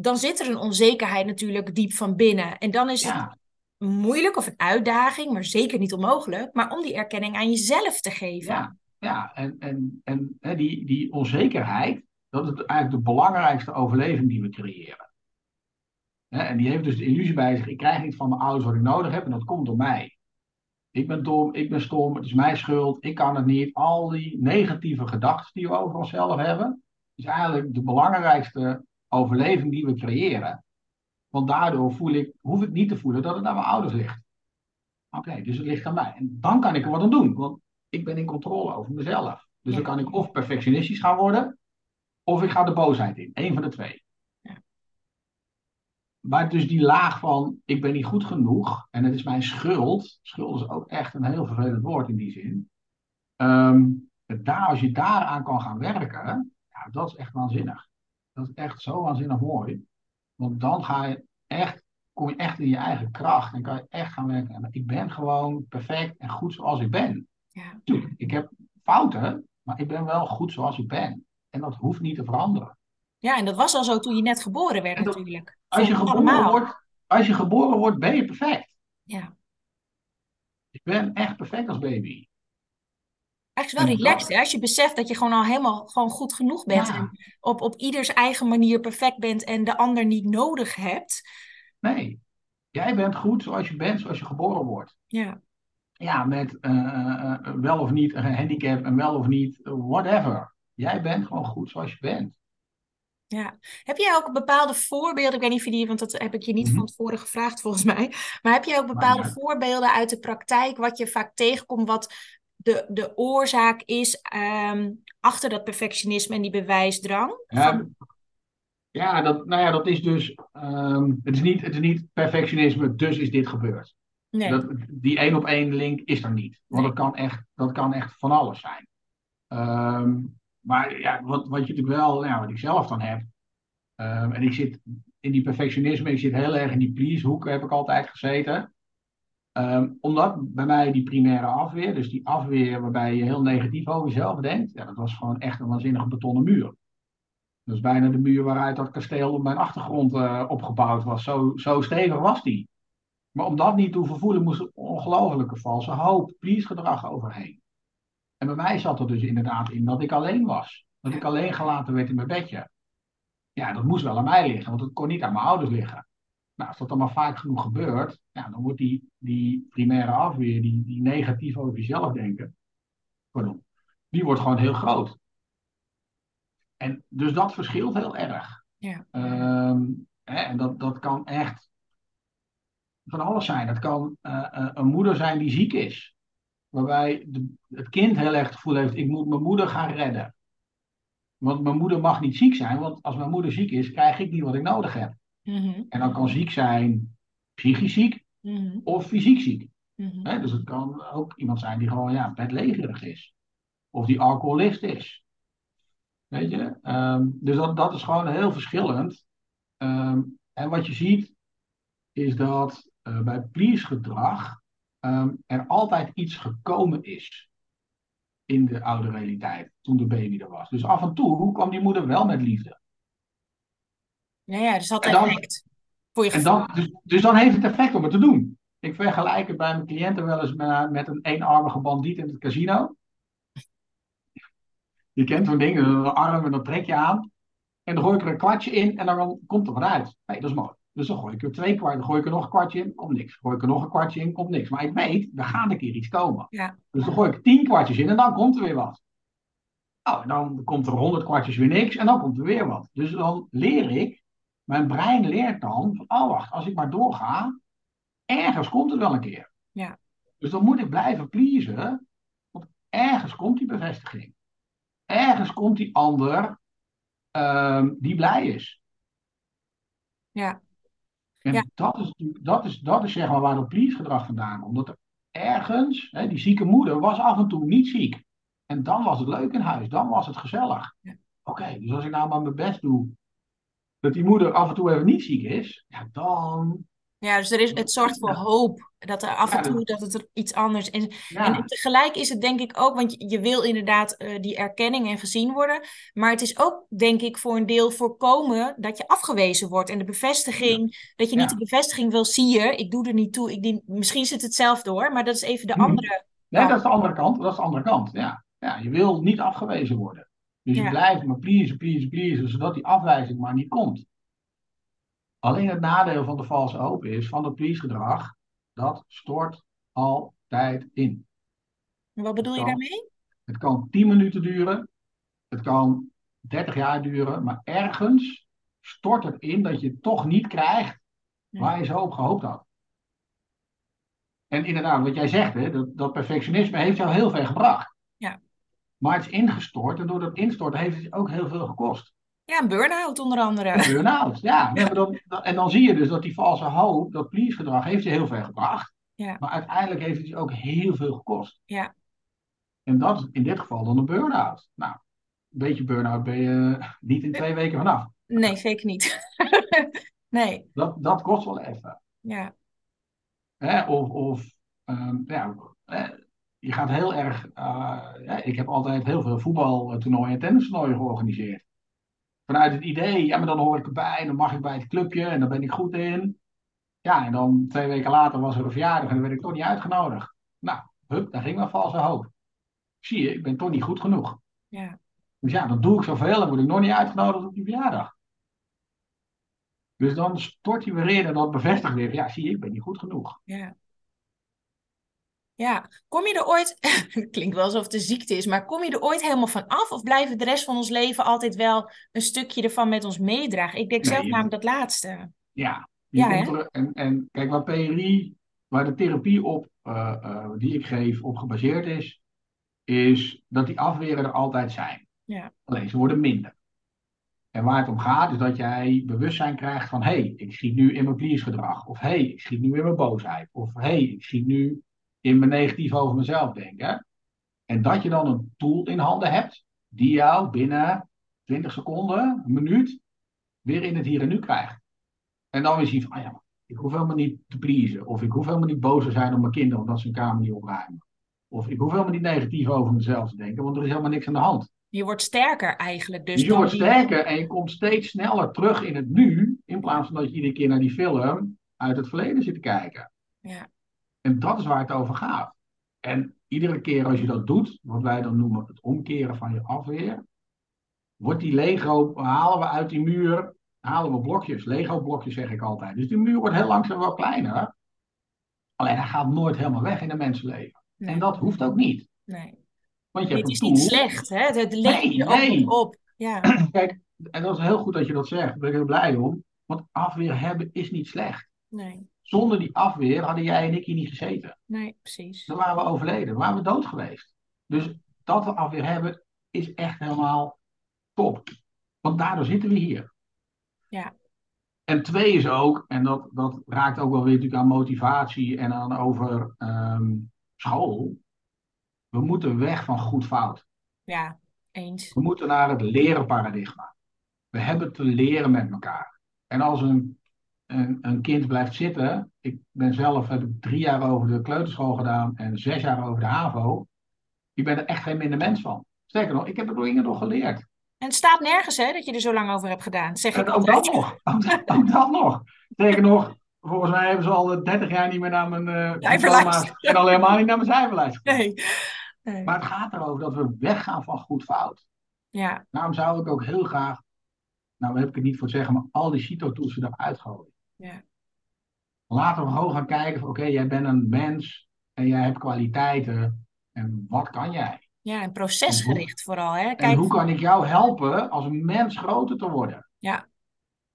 dan zit er een onzekerheid natuurlijk diep van binnen. En dan is het moeilijk of een uitdaging, maar zeker niet onmogelijk, maar om die erkenning aan jezelf te geven. ja, ja. En, en, en hè, die, die onzekerheid, dat is eigenlijk de belangrijkste overleving die we creëren. Hè, en die heeft dus de illusie bij zich, ik krijg niet van mijn ouders wat ik nodig heb en dat komt door mij. Ik ben dom, ik ben stom, het is mijn schuld, ik kan het niet. Al die negatieve gedachten die we over onszelf hebben, is eigenlijk de belangrijkste overleving die we creëren. Want daardoor voel ik, hoef ik niet te voelen dat het aan mijn ouders ligt. Oké, dus het ligt aan mij. En dan kan ik er wat aan doen, want ik ben in controle over mezelf. Dus Ja. dan kan ik of perfectionistisch gaan worden, of ik ga de boosheid in. Eén van de twee. Ja. Maar dus die laag van ik ben niet goed genoeg en het is mijn schuld. Schuld is ook echt een heel vervelend woord in die zin. Ehm, daar, als je daaraan kan gaan werken, ja, dat is echt waanzinnig. Dat is echt zo waanzinnig mooi. Want dan ga je echt, kom je echt in je eigen kracht en kan je echt gaan werken. En ik ben gewoon perfect en goed zoals ik ben. Ja. Tuurlijk, ik heb fouten, maar ik ben wel goed zoals ik ben. En dat hoeft niet te veranderen. ja, en dat was al zo toen je net geboren werd dat- natuurlijk. Als je, geboren allemaal. wordt, als je geboren wordt, ben je perfect. Ja. Ik ben echt perfect als baby. Het wel relaxed, hè? Als je beseft dat je gewoon al helemaal gewoon goed genoeg bent. Ja. En op, op ieders eigen manier perfect bent en de ander niet nodig hebt. Nee, jij bent goed zoals je bent, zoals je geboren wordt. Ja. Ja, met eh, eh, eh, wel of niet een handicap en wel of niet whatever. Jij bent gewoon goed zoals je bent. Ja. Heb jij ook bepaalde voorbeelden? Ik weet niet of je die, want dat heb ik je niet Mhm. van tevoren gevraagd volgens mij. Maar heb jij ook bepaalde voorbeelden uit de praktijk wat je vaak tegenkomt, wat de, de oorzaak is ehm, achter dat perfectionisme en die bewijsdrang? Ja, Van- ja, dat, nou ja, dat is dus. ehm, het, is niet, het is niet perfectionisme, dus is dit gebeurd. nee. Dat, die één op één link is er niet. Want Nee. dat, kan echt, dat kan echt van alles zijn. Ehm, maar ja, wat, wat je natuurlijk wel, ja, wat ik zelf dan heb. en ik zit in die perfectionisme, ik zit heel erg in die please-hoek, heb ik altijd gezeten. Ehm, omdat bij mij die primaire afweer, dus die afweer waarbij je heel negatief over jezelf denkt, ja, dat was gewoon echt een waanzinnige betonnen muur. Dat is bijna de muur waaruit dat kasteel op mijn achtergrond eh, opgebouwd was. Zo, zo stevig was die. Maar om dat niet te hoeven voelen, moest er ongelofelijke valse hoop, please gedrag overheen. En bij mij zat er dus inderdaad in dat ik alleen was. Dat ik alleen gelaten werd in mijn bedje. Ja, dat moest wel aan mij liggen, want het kon niet aan mijn ouders liggen. Nou, als dat dan maar vaak genoeg gebeurt, ja, dan wordt die, die primaire afweer, die, die negatief over jezelf denken, pardon, die wordt gewoon heel groot. En dus dat verschilt heel erg. Ja. Ehm, hè, en dat, dat kan echt van alles zijn. Dat kan eh, eh, een moeder zijn die ziek is. Waarbij de, het kind heel erg het gevoel heeft, ik moet mijn moeder gaan redden. Want mijn moeder mag niet ziek zijn, want als mijn moeder ziek is, krijg ik niet wat ik nodig heb. Mhm. En dan kan ziek zijn psychisch ziek Mhm. of fysiek ziek. Mhm. Dus het kan ook iemand zijn die gewoon ja, bedlegerig is. Of die alcoholist is. Weet je? Ehm, dus dat, dat is gewoon heel verschillend. Ehm, en wat je ziet, is dat eh, bij please gedrag ehm, er altijd iets gekomen is. In de oude realiteit, toen de baby er was. Dus af en toe kwam die moeder wel met liefde. Ja, ja, dus dat En dan- effect voor je En dan, dus, dus dan heeft het effect om het te doen. Ik vergelijk het bij mijn cliënten wel eens met, met een eenarmige bandiet in het casino. Je kent zo'n ding, een arm en dan trek je aan. En dan gooi ik er een kwartje in en dan komt er wat uit. Nee, dat is mooi. Dus dan gooi ik er twee kwart, dan gooi ik er nog een kwartje in, komt niks. Gooi ik er nog een kwartje in, komt niks. Maar ik weet, er gaat een keer iets komen. Ja. Dus dan gooi ik tien kwartjes in en dan komt er weer wat. Nou, en dan komt er honderd kwartjes weer niks en dan komt er weer wat. Dus dan leer ik, mijn brein leert dan, van, oh wacht, als ik maar doorga, ergens komt het wel een keer. Ja. Dus dan moet ik blijven pleasen, want ergens komt die bevestiging. Ergens komt die ander ehm, die blij is. Ja. En Ja. dat is dat is, dat is zeg maar waar dat please gedrag vandaan komt. Dat er ergens, hè, die zieke moeder was af en toe niet ziek. En dan was het leuk in huis, dan was het gezellig. Ja. Oké, dus als ik nou maar mijn best doe, dat die moeder af en toe even niet ziek is, ja, dan. Ja, dus er is, het zorgt voor Ja. hoop. Dat er af en toe dat- het er iets anders is. Ja, En tegelijk is het denk ik ook, want je, je wil inderdaad eh, die erkenning en gezien worden. Maar het is ook, denk ik, voor een deel voorkomen dat je afgewezen wordt. En de bevestiging, dat je niet de bevestiging wil, zie je, ik doe er niet toe. Ik dien, misschien zit het zelf door, maar dat is even de Mhm. andere. nee, dat is de andere kant. Dat is de andere kant. Ja, ja je wil niet afgewezen worden. Dus je blijft maar pleasen, pleasen, pleasen, zodat die afwijzing maar niet komt. Alleen het nadeel van de valse hoop is, van het please gedrag, dat stort altijd in. Wat bedoel je daarmee? Het kan 10 minuten duren, het kan 30 jaar duren, maar ergens stort het in dat je het toch niet krijgt waar je zo op gehoopt had. En inderdaad, wat jij zegt, hè, dat, dat perfectionisme heeft jou heel ver gebracht. Maar het is ingestort en door dat instorten heeft het ook heel veel gekost. Ja, een burn-out onder andere. Een burn-out, ja. Dan, en dan zie je dus dat die valse hoop, dat please gedrag, heeft je heel ver gebracht. Ja. Maar uiteindelijk heeft het je ook heel veel gekost. Ja. En dat is in dit geval dan een burn-out. Nou, een beetje burn-out ben je niet in twee weken vanaf. Nee, zeker niet. [LAUGHS] nee, Dat, dat kost wel even. ja. Hè? Of, of ehm, ja, je gaat heel erg. eh, ik heb altijd heel veel voetbaltoernooien en tennistoernooien georganiseerd. Vanuit het idee, ja, maar dan hoor ik erbij, en dan mag ik bij het clubje en dan ben ik goed in. Ja, en dan twee weken later was er een verjaardag en dan werd ik toch niet uitgenodigd. Nou, hup, daar ging mijn valse hoop. Zie je, ik ben toch niet goed genoeg. Ja. Dus ja, dan doe ik zoveel en word ik nog niet uitgenodigd op die verjaardag. Dus dan stort hij weer in en dat bevestigt weer, ja, zie je, ik ben niet goed genoeg. Ja. Ja, kom je er ooit, [LAUGHS] het klinkt wel alsof het een ziekte is, maar kom je er ooit helemaal van af? Of blijven de rest van ons leven altijd wel een stukje ervan met ons meedragen? Ik denk Nee, zelf namelijk dat laatste. Ja, Ja, er, en, en kijk, waar PRI, waar de therapie op, eh, eh, die ik geef, op gebaseerd is, is dat die afweren er altijd zijn. Ja. Alleen ze worden minder. En waar het om gaat, is dat jij bewustzijn krijgt van: hé, hey, ik schiet nu in mijn please gedrag. Of hé, hey, ik schiet nu in mijn boosheid. Of hé, hey, ik schiet nu in mijn negatief over mezelf denken. En dat je dan een tool in handen hebt, die jou binnen 20 seconden, een minuut, weer in het hier en nu krijgt. En dan weer zien van: ah ja, ik hoef helemaal niet te pleasen. Of ik hoef helemaal niet boos te zijn op mijn kinderen omdat ze hun kamer niet opruimen. Of ik hoef helemaal niet negatief over mezelf te denken, want er is helemaal niks aan de hand. Je wordt sterker eigenlijk. Dus Dus je wordt sterker en je komt steeds sneller terug in het nu, in plaats van dat je iedere keer naar die film uit het verleden zit te kijken. Ja. En dat is waar het over gaat. En iedere keer als je dat doet, wat wij dan noemen het omkeren van je afweer, wordt die Lego, halen we uit die muur, halen we blokjes, Lego-blokjes zeg ik altijd. Dus die muur wordt heel langzaam wel kleiner. Alleen hij gaat nooit helemaal weg in een mensenleven. Nee, En dat hoeft ook niet. nee. Want je hebt Dit een is niet slecht, hè? Het, het leeft Nee, ook nee. op. Ja, [CLEARS THROAT] Kijk, en dat is heel goed dat je dat zegt. Daar ben ik heel blij om. Want afweer hebben is niet slecht. nee, Zonder die afweer hadden jij en ik hier niet gezeten. nee, precies. Dan waren we overleden. Dan waren we dood geweest. Dus dat we afweer hebben is echt helemaal top. Want daardoor zitten we hier. Ja. En twee is ook, en dat, dat raakt ook wel weer natuurlijk aan motivatie en aan over ehm, school. We moeten weg van goed fout. Ja, eens. We moeten naar het leren paradigma. We hebben te leren met elkaar. En als een, een, een kind blijft zitten. Ik ben zelf, heb ik drie jaar over de kleuterschool gedaan en zes jaar over de HAVO. Je bent er echt geen minder mens van. Sterker nog, ik heb er door Inge nog geleerd. En het staat nergens, hè, dat je er zo lang over hebt gedaan. Zeg ik En ook dat nog. [LAUGHS] Ook, dat- ook dat nog. Sterker nog, volgens mij hebben ze al 30 jaar niet meer naar mijn eh Cijferlijst. diploma's en al helemaal niet naar mijn cijferlijst. Nee. nee. Maar het gaat erover dat we weggaan van goed fout. Ja, Daarom zou ik ook heel graag, nou heb ik het niet voor te zeggen, maar al die CITO-toetsen eruit gooien. Ja, Laten we gewoon gaan kijken van oké, jij bent een mens en jij hebt kwaliteiten. En wat kan jij? ja, en procesgericht vooral, hè. En Kijk, hoe kan ik jou helpen als mens groter te worden? Ja.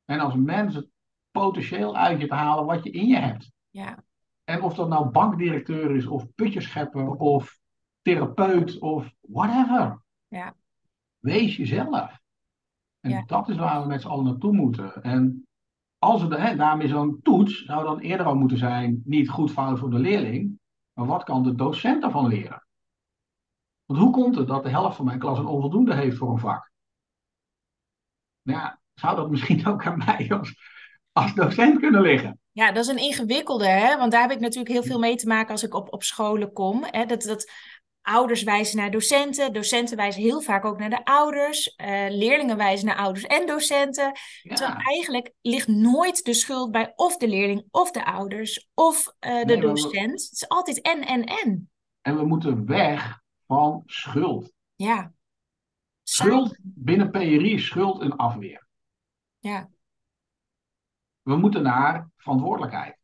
En als mens het potentieel uit je te halen wat je in je hebt. ja, En of dat nou bankdirecteur is, of putjeschepper, of therapeut, of whatever. Ja. Wees jezelf. En Ja. dat is waar we met z'n allen naartoe moeten. En als we, hè, daarom is zo'n toets, zou dan eerder al moeten zijn, niet goed voor de leerling, maar wat kan de docent ervan leren? Want hoe komt het dat de helft van mijn klas een onvoldoende heeft voor een vak? Nou Ja, zou dat misschien [LAUGHS] ook aan mij als, als docent kunnen liggen? Ja, dat is een ingewikkelde, hè? Want daar heb ik natuurlijk heel veel mee te maken als ik op, op scholen kom. Hè? Dat, dat ouders wijzen naar docenten, docenten wijzen heel vaak ook naar de ouders, eh, leerlingen wijzen naar ouders en docenten. Terwijl eigenlijk ligt nooit de schuld bij of de leerling of de ouders of eh, de Nee, maar we- docent. Het is altijd en, en, en. en we moeten weg van schuld. Ja. Schuld binnen PRI is schuld en afweer. Ja, We moeten naar verantwoordelijkheid.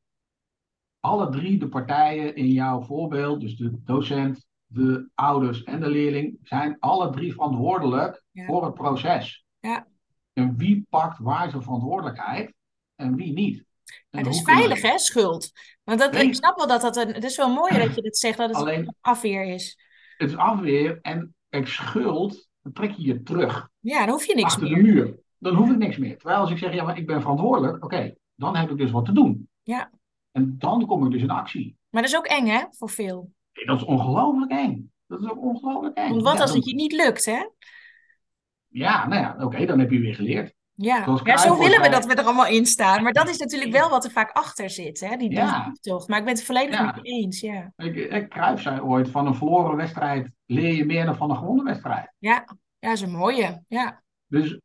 Alle drie de partijen in jouw voorbeeld, dus de docent, de ouders en de leerling, zijn alle drie verantwoordelijk Ja. voor het proces. Ja. En wie pakt waar zijn verantwoordelijkheid en wie niet? het is veilig, hè, schuld. Want dat, ik snap wel dat dat een. Het is wel mooi dat je dit zegt, dat het Alleen, afweer is. Het is afweer en ik schuld, dan trek je je terug. Ja, dan hoef je niks achter meer. de muur. Dan hoef ik niks meer. Terwijl als ik zeg, ja, maar ik ben verantwoordelijk, oké, dan heb ik dus wat te doen. Ja. En dan kom ik dus in actie. Maar dat is ook eng, hè, voor veel. Dat is ongelooflijk eng. Dat is ook ongelooflijk eng. Want wat als het je niet lukt, hè? Ja, nou ja, oké, dan heb je weer geleerd. Ja, ja zo willen we dat we er allemaal in staan. Maar dat is natuurlijk wel wat er vaak achter zit, hè? die ja. toch. Maar ik ben het volledig met je eens, ja. Ik, ik, zei ooit, van een verloren wedstrijd leer je meer dan van een gewonnen wedstrijd. Ja, ja dat is een mooie, ja. Dus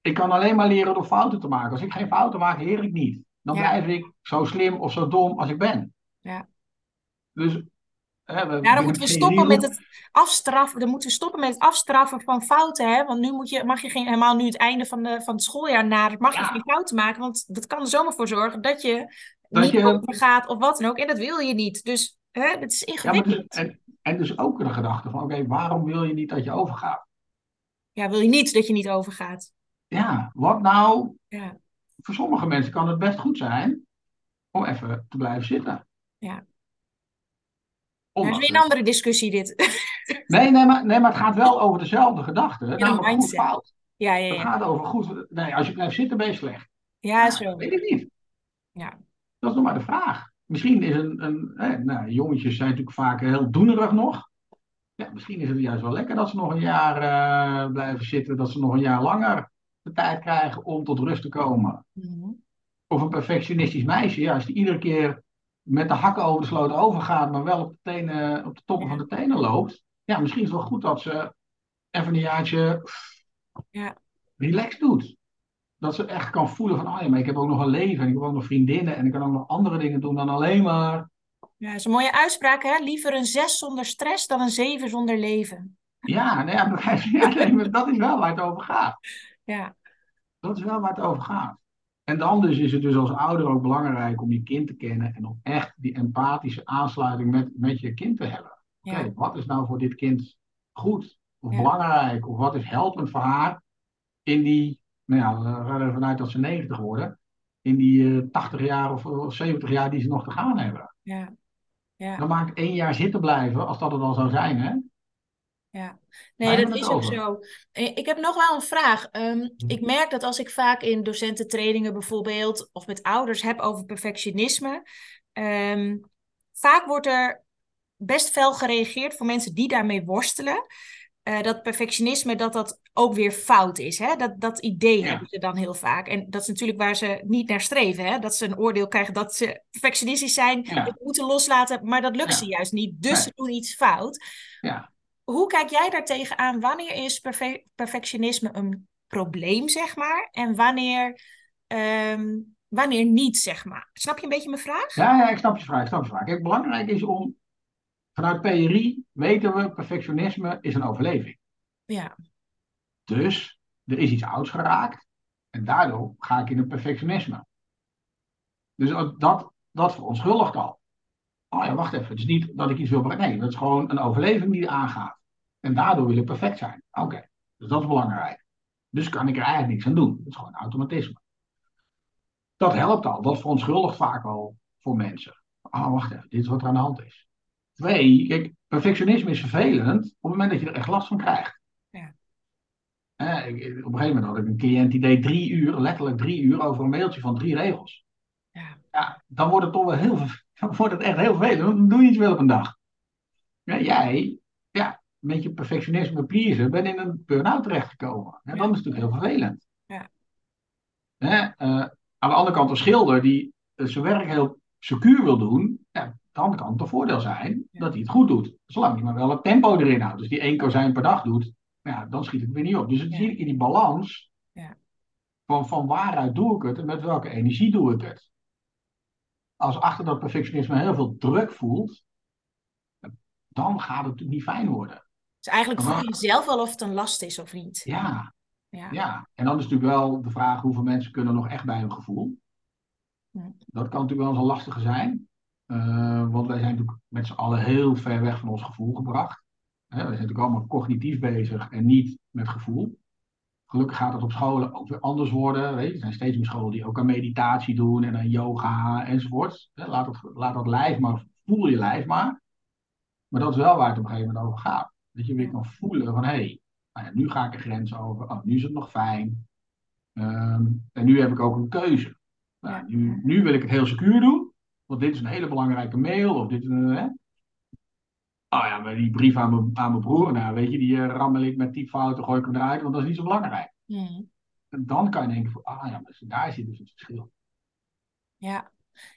ik kan alleen maar leren door fouten te maken. Als ik geen fouten maak, leer ik niet. Dan blijf ik zo slim of zo dom als ik ben. Ja. Dus ja, dan moeten we stoppen met het afstraffen. Dan moeten we stoppen met het afstraffen van fouten. Hè? Want nu moet je, mag je geen, helemaal nu het einde van, de, van het schooljaar nadert, mag je geen fouten maken. Want dat kan er zomaar voor zorgen dat je dat niet je... overgaat of wat dan ook. En dat wil je niet. Dus hè, het is ingewikkeld. Ja, dus, en, en dus ook de gedachte van, oké, waarom wil je niet dat je overgaat? Ja, wil je niet dat je niet overgaat? Ja, wat nou? Ja. Voor sommige mensen kan het best goed zijn om even te blijven zitten. Ja. Dat is weer een andere discussie dit. [LAUGHS] Nee, nee, maar, nee, maar het gaat wel over dezelfde gedachte. Ja, namelijk goed fout. Ja, ja, ja. Het gaat over goed. Nee, als je blijft zitten, ben je slecht. Ja, zo. Weet ik niet. Ja. Dat is nog maar de vraag. Misschien is een. een eh, nou, jongetjes zijn natuurlijk vaak heel doenerig nog. Ja, misschien is het juist wel lekker dat ze nog een jaar uh, blijven zitten. Dat ze nog een jaar langer de tijd krijgen om tot rust te komen. Mm Of een perfectionistisch meisje, ja, als die iedere keer met de hakken over de sloot overgaat, maar wel op de, tenen, op de toppen van de tenen loopt. Ja, misschien is het wel goed dat ze even een jaartje ja. relaxed doet. Dat ze echt kan voelen van, oh ja, maar ik heb ook nog een leven en ik heb ook nog vriendinnen en ik kan ook nog andere dingen doen dan alleen maar... Ja, dat is een mooie uitspraak, hè? Liever een zes zonder stress dan een zeven zonder leven. Ja, nee, ja, [LAUGHS] nee, dat is wel waar het over gaat. Ja. Dat is wel waar het over gaat. En dan dus is het dus als ouder ook belangrijk om je kind te kennen en om echt die empathische aansluiting met, met je kind te hebben. Oké, wat is nou voor dit kind goed of belangrijk of wat is helpend voor haar in die, nou ja, we gaan ervan uit dat ze 90 worden, in die uh, eh, 80 jaar of, of 70 jaar die ze nog te gaan hebben. Ja. Ja. Dan maakt één jaar zitten blijven, als dat het al zou zijn, hè? Ja. Nee, dat is ook zo. Eh, ik heb nog wel een vraag. Ehm, ik mhm. merk dat als ik vaak in docententrainingen bijvoorbeeld, of met ouders heb over perfectionisme, um, vaak wordt er best fel gereageerd voor mensen die daarmee worstelen. Uh, dat perfectionisme, dat dat ook weer fout is. Hè? Dat, dat idee hebben ze dan heel vaak. En dat is natuurlijk waar ze niet naar streven. Hè? Dat ze een oordeel krijgen dat ze perfectionistisch zijn, ja. moeten loslaten, maar dat lukt ze juist niet. Dus ze doen iets fout. Ja hoe kijk jij daar tegenaan? Wanneer is perfectionisme een probleem, zeg maar? En wanneer, ehm, wanneer niet, zeg maar? Snap je een beetje mijn vraag? Ja, ja ik snap je vraag. Ik snap je vraag. Kijk, belangrijk is om... Vanuit PRI weten we, perfectionisme is een overleving. Ja. Dus er is iets ouds geraakt. En daardoor ga ik in een perfectionisme. Dus dat, dat verontschuldigt al. Oh ja, wacht even. Het is niet dat ik iets wil bereiken. Nee, dat is gewoon een overleving die aangaat. En daardoor wil ik perfect zijn. Oké, dus dat is belangrijk. Dus kan ik er eigenlijk niks aan doen. Dat is gewoon automatisme. Dat helpt al. Dat verontschuldigt vaak al voor mensen. Oh, wacht even. Dit is wat er aan de hand is. Twee, kijk, perfectionisme is vervelend op het moment dat je er echt last van krijgt. Ja. Eh, op een gegeven moment had ik een cliënt die deed drie uur, letterlijk drie uur, over een mailtje van drie regels. Ja. ja dan wordt het toch wel heel, dan wordt het echt heel vervelend. Dan doe je iets wel op een dag. Ja, jij, ja, met je perfectionisme pleasen, ben in een burn-out terechtgekomen. Ja, dan is het natuurlijk heel vervelend. Ja. Uh, aan de andere kant, een schilder die zijn werk heel secuur wil doen, ja, dan kan het een voordeel zijn dat hij het goed doet. Zolang hij maar wel het tempo erin houdt. Dus die één kozijn per dag doet, ja, dan schiet het weer niet op. Dus het zie ik in die balans van, van waaruit doe ik het en met welke energie doe ik het als achter dat perfectionisme heel veel druk voelt, dan gaat het natuurlijk niet fijn worden. Dus eigenlijk voel je zelf wel of het een last is of niet. Ja, ja. ja. En dan is natuurlijk wel de vraag hoeveel mensen kunnen nog echt bij hun gevoel. Ja. Dat kan natuurlijk wel eens een lastige zijn. Uh, want wij zijn natuurlijk met z'n allen heel ver weg van ons gevoel gebracht. Wij zijn natuurlijk allemaal cognitief bezig en niet met gevoel. Gelukkig gaat het op scholen ook weer anders worden. Weet je? Er zijn steeds meer scholen die ook aan meditatie doen en aan yoga enzovoort. Laat, het, laat dat lijf maar, voel je lijf maar. Maar dat is wel waar het op een gegeven moment over gaat. Dat je weer kan voelen van hé, hey, nou ja, nu ga ik een grens over. Oh, nu is het nog fijn. Ehm, en nu heb ik ook een keuze. Nou, nu, nu wil ik het heel secuur doen. Want dit is een hele belangrijke mail. Of dit is een? Oh ja, maar die brief aan mijn, aan mijn broer, nou weet je, die uh, rammel ik met typfouten, gooi ik hem eruit, want dat is niet zo belangrijk. Hmm. En dan kan je denken, van, ah ja, maar daar zit dus het verschil. Ja,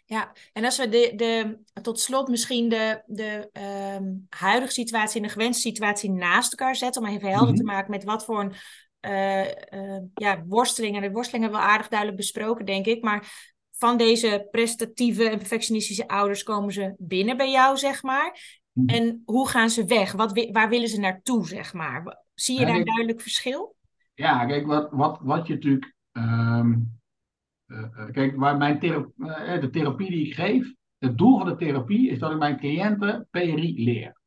ja, en als we de, de, tot slot misschien de, de um, huidige situatie en de gewenste situatie naast elkaar zetten, om even helder te mhm. maken met wat voor een uh, uh, ja, worstelingen. De worstelingen hebben we aardig duidelijk besproken, denk ik. Maar van deze prestatieve en perfectionistische ouders komen ze binnen bij jou, zeg maar. Mhm. En hoe gaan ze weg? Wat, waar willen ze naartoe, zeg maar? Zie je daar een duidelijk verschil? Ja, kijk, wat, wat, wat je natuurlijk. Um, uh, kijk, waar mijn therapie, de therapie die ik geef, het doel van de therapie is dat ik mijn cliënten PRI leer.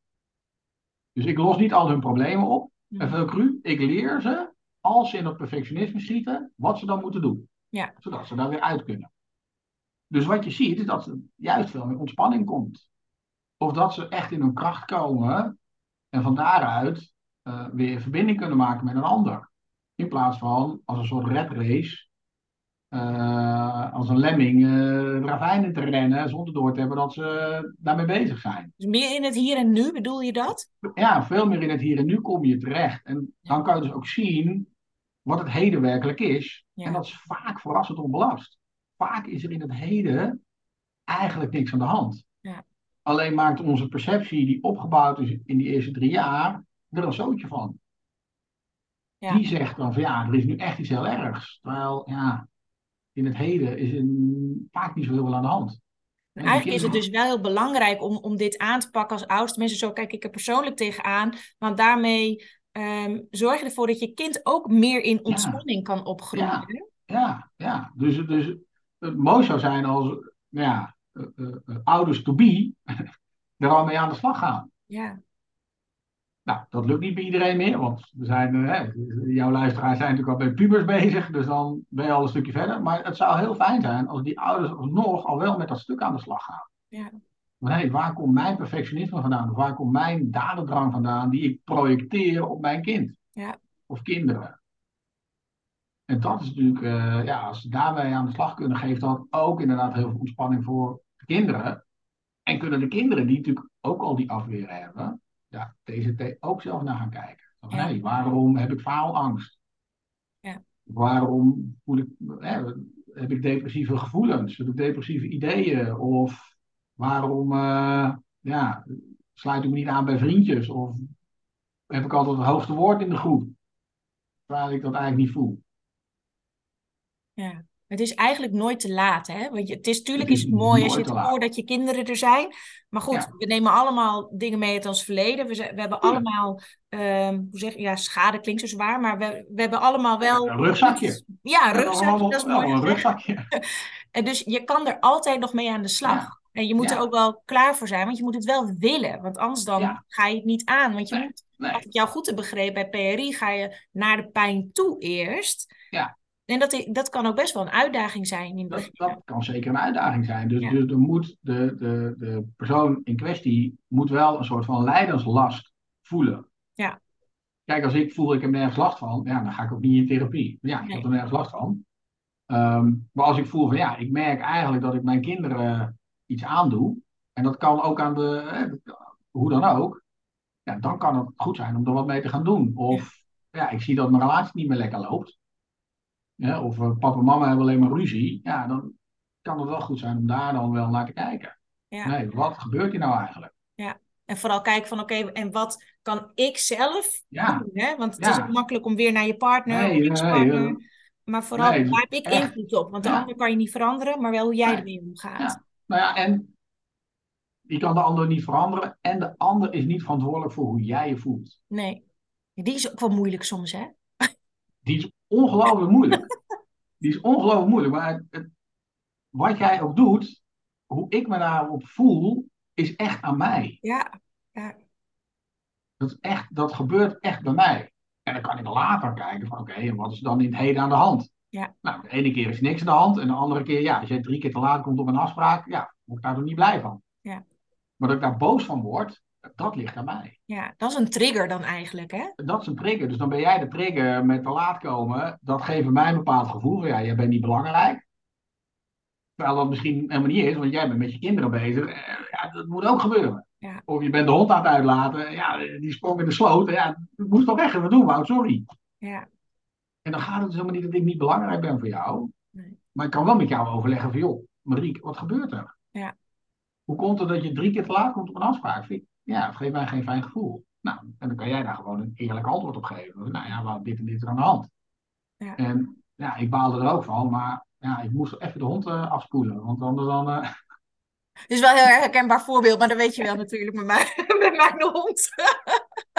Dus ik los niet al hun problemen op. Mm. Even cru, ik leer ze, als ze in dat perfectionisme schieten, wat ze dan moeten doen. Ja. Zodat ze daar weer uit kunnen. Dus wat je ziet, is dat er juist veel meer ontspanning komt. Of dat ze echt in hun kracht komen en van daaruit uh, weer verbinding kunnen maken met een ander. In plaats van als een soort red race, uh, als een lemming, uh, ravijnen te rennen zonder door te hebben dat ze daarmee bezig zijn. Dus meer in het hier en nu, bedoel je dat? Ja, veel meer in het hier en nu kom je terecht. En dan kan je dus ook zien wat het heden werkelijk is. Ja. En dat is vaak verrassend onbelast. Vaak is er in het heden eigenlijk niks aan de hand. Alleen maakt onze perceptie, die opgebouwd is in die eerste drie jaar, er een zootje van. Ja. Die zegt dan van ja, er is nu echt iets heel ergs. Terwijl ja, in het heden is een, vaak niet zo heel veel aan de hand. En eigenlijk is het dus wel heel belangrijk om, om dit aan te pakken als oudste. Mensen, zo kijk ik er persoonlijk tegenaan. Want daarmee um, zorg je ervoor dat je kind ook meer in ontspanning kan opgroeien. Ja, ja, ja. Dus, dus het mooi zou zijn als nou ja, ouders to be [LAUGHS] er al mee aan de slag gaan. Ja. Nou, dat lukt niet bij iedereen meer, want we zijn, jouw luisteraars zijn natuurlijk al bij pubers bezig, dus dan ben je al een stukje verder. Maar het zou heel fijn zijn als die ouders alsnog al wel met dat stuk aan de slag gaan. Ja. Maar hey, waar komt mijn perfectionisme vandaan? Of waar komt mijn dadendrang vandaan die ik projecteer op mijn kind? Ja. Of kinderen? En dat is natuurlijk, uh, ja, als ze daarmee aan de slag kunnen, geeft dat ook inderdaad heel veel ontspanning voor kinderen. En kunnen de kinderen, die natuurlijk ook al die afweer hebben, ja, deze ook zelf naar gaan kijken. Van, ja. hey, waarom heb ik faalangst? Ja. Waarom voel ik, hè, heb ik depressieve gevoelens? Heb ik depressieve ideeën? Of waarom uh, ja, sluit ik me niet aan bij vriendjes? Of heb ik altijd het hoogste woord in de groep? Terwijl ik dat eigenlijk niet voel. Ja. Het is eigenlijk nooit te laat, hè? Want je, het is natuurlijk is het mooi als je het hoort dat je kinderen er zijn. Maar goed, we nemen allemaal dingen mee uit ons verleden. We, we hebben allemaal, um, hoe zeg je, ja, schade klinkt zo zwaar, maar we, we hebben allemaal wel... Een rugzakje. Ja, een rugzakje, dat is mooi. Een [LAUGHS] rugzakje. en dus je kan er altijd nog mee aan de slag. En je moet er ook wel klaar voor zijn, want je moet het wel willen. Want anders dan ga je het niet aan. Want je nee. moet, als ik jou goed heb begrepen, bij PRI ga je naar de pijn toe eerst. Ja. En dat, dat kan ook best wel een uitdaging zijn. In dat, dat kan zeker een uitdaging zijn. Dus, ja. dus er moet de, de, de persoon in kwestie moet wel een soort van leiderslast voelen. Ja. Kijk, als ik voel ik heb nergens last van, ja, dan ga ik ook niet in therapie. Ja, ik nee. heb er nergens last van. Um, maar als ik voel van ja, ik merk eigenlijk dat ik mijn kinderen iets aandoe, en dat kan ook aan de, eh, hoe dan ook, ja, dan kan het goed zijn om er wat mee te gaan doen. Of ja, ja ik zie dat mijn relatie niet meer lekker loopt ja, of uh, papa en mama hebben alleen maar ruzie, ja, dan kan het wel goed zijn om daar dan wel naar te kijken. Ja. Nee, wat gebeurt hier nou eigenlijk? Ja, en vooral kijken van oké, okay, en wat kan ik zelf ja. doen? Hè? Want het is ook makkelijk om weer naar je partner nee, of nee, nee, maar vooral, nee, waar heb ik echt. invloed op? Want de ander kan je niet veranderen, maar wel hoe jij ermee omgaat. Ja. Nou ja, en je kan de ander niet veranderen. En de ander is niet verantwoordelijk voor hoe jij je voelt. Nee. Die is ook wel moeilijk soms, hè? Die is ongelooflijk moeilijk. Die is ongelooflijk moeilijk. Maar het, wat jij ook doet, hoe ik me daarop voel, is echt aan mij. Ja, ja. Dat, is echt, dat gebeurt echt bij mij. En dan kan ik later kijken van oké, wat is dan in het heden aan de hand? Ja. Nou, de ene keer is niks aan de hand en de andere keer, ja, als jij drie keer te laat komt op een afspraak, ja, word ik daar toch niet blij van. Ja. Maar dat ik daar boos van word, dat ligt aan mij. Ja, dat is een trigger dan eigenlijk, hè? Dat is een trigger. Dus dan ben jij de trigger met te laat komen. Dat geeft mij een bepaald gevoel. van, Ja, jij bent niet belangrijk. Terwijl dat misschien helemaal niet is, want jij bent met je kinderen bezig. Eh, Ja, dat moet ook gebeuren. Ja. Of je bent de hond aan het uitlaten. Ja, die sprong in de sloot. Ja, dat moest toch weg even doen, Wout, sorry. Ja, En dan gaat het dus helemaal niet dat ik niet belangrijk ben voor jou. Nee. Maar ik kan wel met jou overleggen van, joh, Marieke, wat gebeurt er? Ja. Hoe komt het dat je drie keer te laat komt op een afspraak? Vind Ja, dat geeft mij geen fijn gevoel. Nou, en dan kan jij daar gewoon een eerlijk antwoord op geven. Nou ja, wat, dit en dit er aan de hand. Ja. En ja, ik baalde er ook van, maar ja, ik moest even de hond eh, afspoelen. Want anders dan... Het is wel een heel erg herkenbaar voorbeeld, maar dat weet je wel natuurlijk met, mij, [LAUGHS] met mijn hond.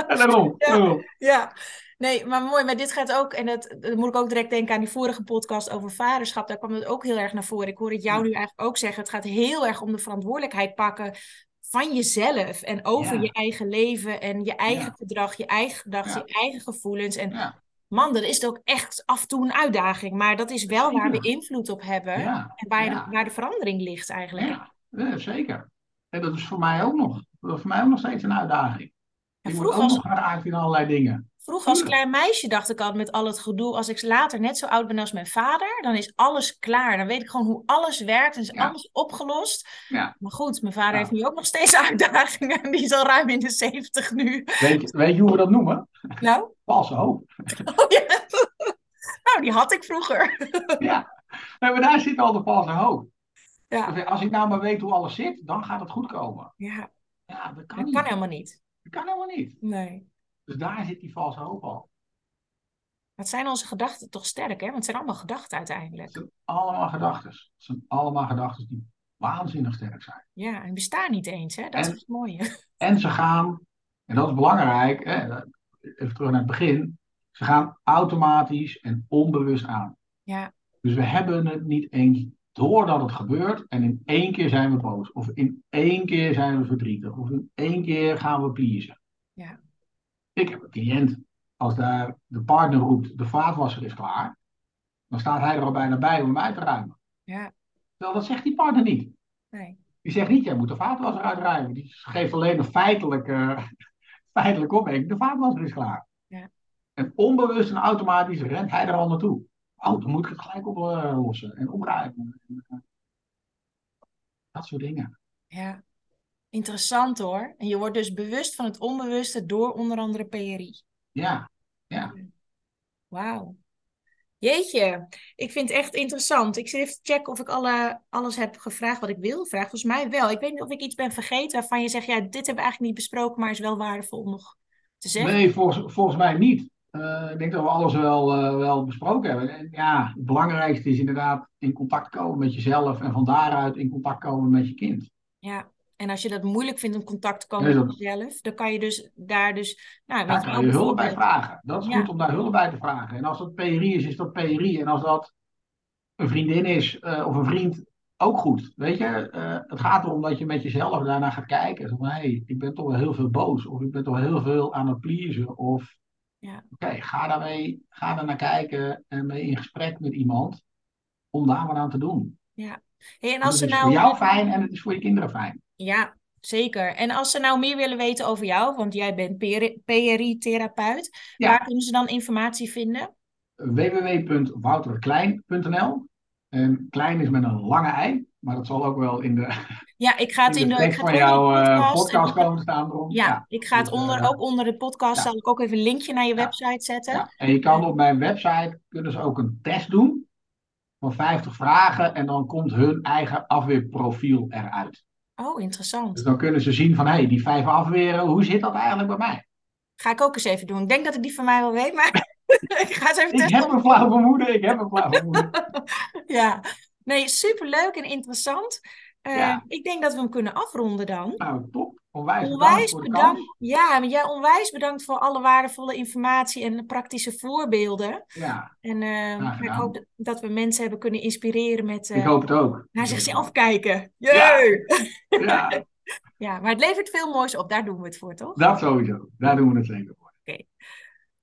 en daarom, Ja. daarom. Ja, nee, maar mooi. Maar dit gaat ook, en dat, dan moet ik ook direct denken aan die vorige podcast over vaderschap. Daar kwam het ook heel erg naar voren. Ik hoor het jou nu eigenlijk ook zeggen. Het gaat heel erg om de verantwoordelijkheid pakken van jezelf en over Ja. je eigen leven en je eigen Ja. gedrag, je eigen gedachten, je eigen gevoelens. En man, dat is ook echt af en toe een uitdaging. Maar dat is wel waar we invloed op hebben en waar, de, waar de verandering ligt eigenlijk. ja, zeker. En dat is voor mij ook nog. Voor mij ook nog steeds een uitdaging. En ook als, nog in allerlei dingen. Vroeger als klein meisje dacht ik al met al het gedoe, als ik later net zo oud ben als mijn vader, dan is alles klaar. Dan weet ik gewoon hoe alles werkt en is Ja. alles opgelost. Ja. Maar goed, mijn vader Ja. heeft nu ook nog steeds [LAUGHS] uitdagingen. Die is al ruim in de zeventig nu. Weet, je- weet je hoe we dat noemen? Nou, Valse hoop. oh ja. [LAUGHS] nou, die had ik vroeger. [LAUGHS] Ja, Nee, maar daar zit al de valse hoop. Ja, Als ik nou maar weet hoe alles zit, dan gaat het goed komen. ja Ja, dat kan dat niet. kan helemaal niet. Dat kan helemaal niet. Nee. Dus daar zit die valse hoop al. Wat zijn onze gedachten toch sterk, hè? Want het zijn allemaal gedachten Het uiteindelijk. zijn allemaal gedachten. Het zijn allemaal gedachten die waanzinnig sterk zijn. Ja, en bestaan niet eens, hè? Dat is het mooie. [LAUGHS] En ze gaan, en dat is belangrijk, hè, even terug naar het begin. Ze gaan automatisch en onbewust aan. Ja, Dus we hebben het niet eens doordat het gebeurt en in één keer zijn we boos. Of in één keer zijn we verdrietig. Of in één keer gaan we pleasen. Ja. Ik heb een cliënt, als daar de partner roept, de vaatwasser is klaar. Dan staat hij er al bijna bij om hem uit te ruimen. ja, Terwijl dat zegt die partner niet. nee. Die zegt niet, jij moet de vaatwasser uitruimen. Die geeft alleen een feitelijke, [LAUGHS] feitelijke opmerking. De vaatwasser is klaar. Ja. En onbewust en automatisch rent hij er al naartoe. Oh, dan moet ik het gelijk oplossen en opruimen. En, eh, Dat soort dingen. Ja, interessant hoor. En je wordt dus bewust van het onbewuste door onder andere PRI. Ja, ja. Wauw. Jeetje, ik vind het echt interessant. Ik zit even te checken of ik alle, alles heb gevraagd wat ik wil vragen. Volgens mij wel. Ik weet niet of ik iets ben vergeten waarvan je zegt, ja, dit hebben we eigenlijk niet besproken, maar is wel waardevol om nog te zeggen. Nee, volgens, volgens mij niet. Eh, ik denk dat we alles wel, eh, wel besproken hebben. En ja, het belangrijkste is inderdaad in contact komen met jezelf en van daaruit in contact komen met je kind. Ja, en als je dat moeilijk vindt om contact te komen met jezelf, dan kan je dus daar dus, nou, Daar kan je hulp bij vragen. Dat is Ja. goed om daar hulp bij te vragen. En als dat PRI is, is dat PRI. En als dat een vriendin is eh, of een vriend, ook goed. Weet je, het gaat erom dat je met jezelf daarna gaat kijken. Van, hé, hey, ik ben toch wel heel veel boos. Of ik ben toch wel heel veel aan het pleasen. Of, Ja. oké, ga daarmee, ga daar naar kijken en mee in gesprek met iemand. Om daar wat aan te doen. Ja. Hey, en als het ze is nou... voor jou fijn en het is voor je kinderen fijn. Ja, zeker. En als ze nou meer willen weten over jou, want jij bent PRI-therapeut, Ja. waar kunnen ze dan informatie vinden? www.wouterklein.nl En klein is met een lange ei. Maar dat zal ook wel in de, Ja, ik ga het in in de ik ga het jouw eh, podcast. podcast en- komen staan. Erom. ja, ik ga het dus, onder, eh, ook onder de podcast, ja. zal ik ook even een linkje naar je Ja. website zetten. Ja. En je kan op mijn website kunnen ze ook een test doen van 50 vragen en dan komt hun eigen afweerprofiel eruit. Oh, interessant. Dus dan kunnen ze zien van hé, hey, die vijf afweren, hoe zit dat eigenlijk bij mij? Ga ik ook eens even doen. Ik denk dat ik die van mij wel weet, maar [LAUGHS] ik ga het even Ik testen. heb een flauw vermoeden, ik heb een flauw vermoeden. [LAUGHS] Ja, nee, superleuk en interessant. Eh, Ja. Ik denk dat we hem kunnen afronden dan. Nou, top. Onwijs bedankt Onwijs. Ja, maar jij onwijs bedankt voor alle waardevolle informatie en praktische voorbeelden. Ja, En eh, ik hoop dat, we mensen hebben kunnen inspireren met ik eh, hoop het ook. naar zichzelf kijken. Jee! Ja, [LAUGHS] Ja, maar het levert veel moois op. Daar doen we het voor, toch? dat sowieso. Daar doen we het zeker voor.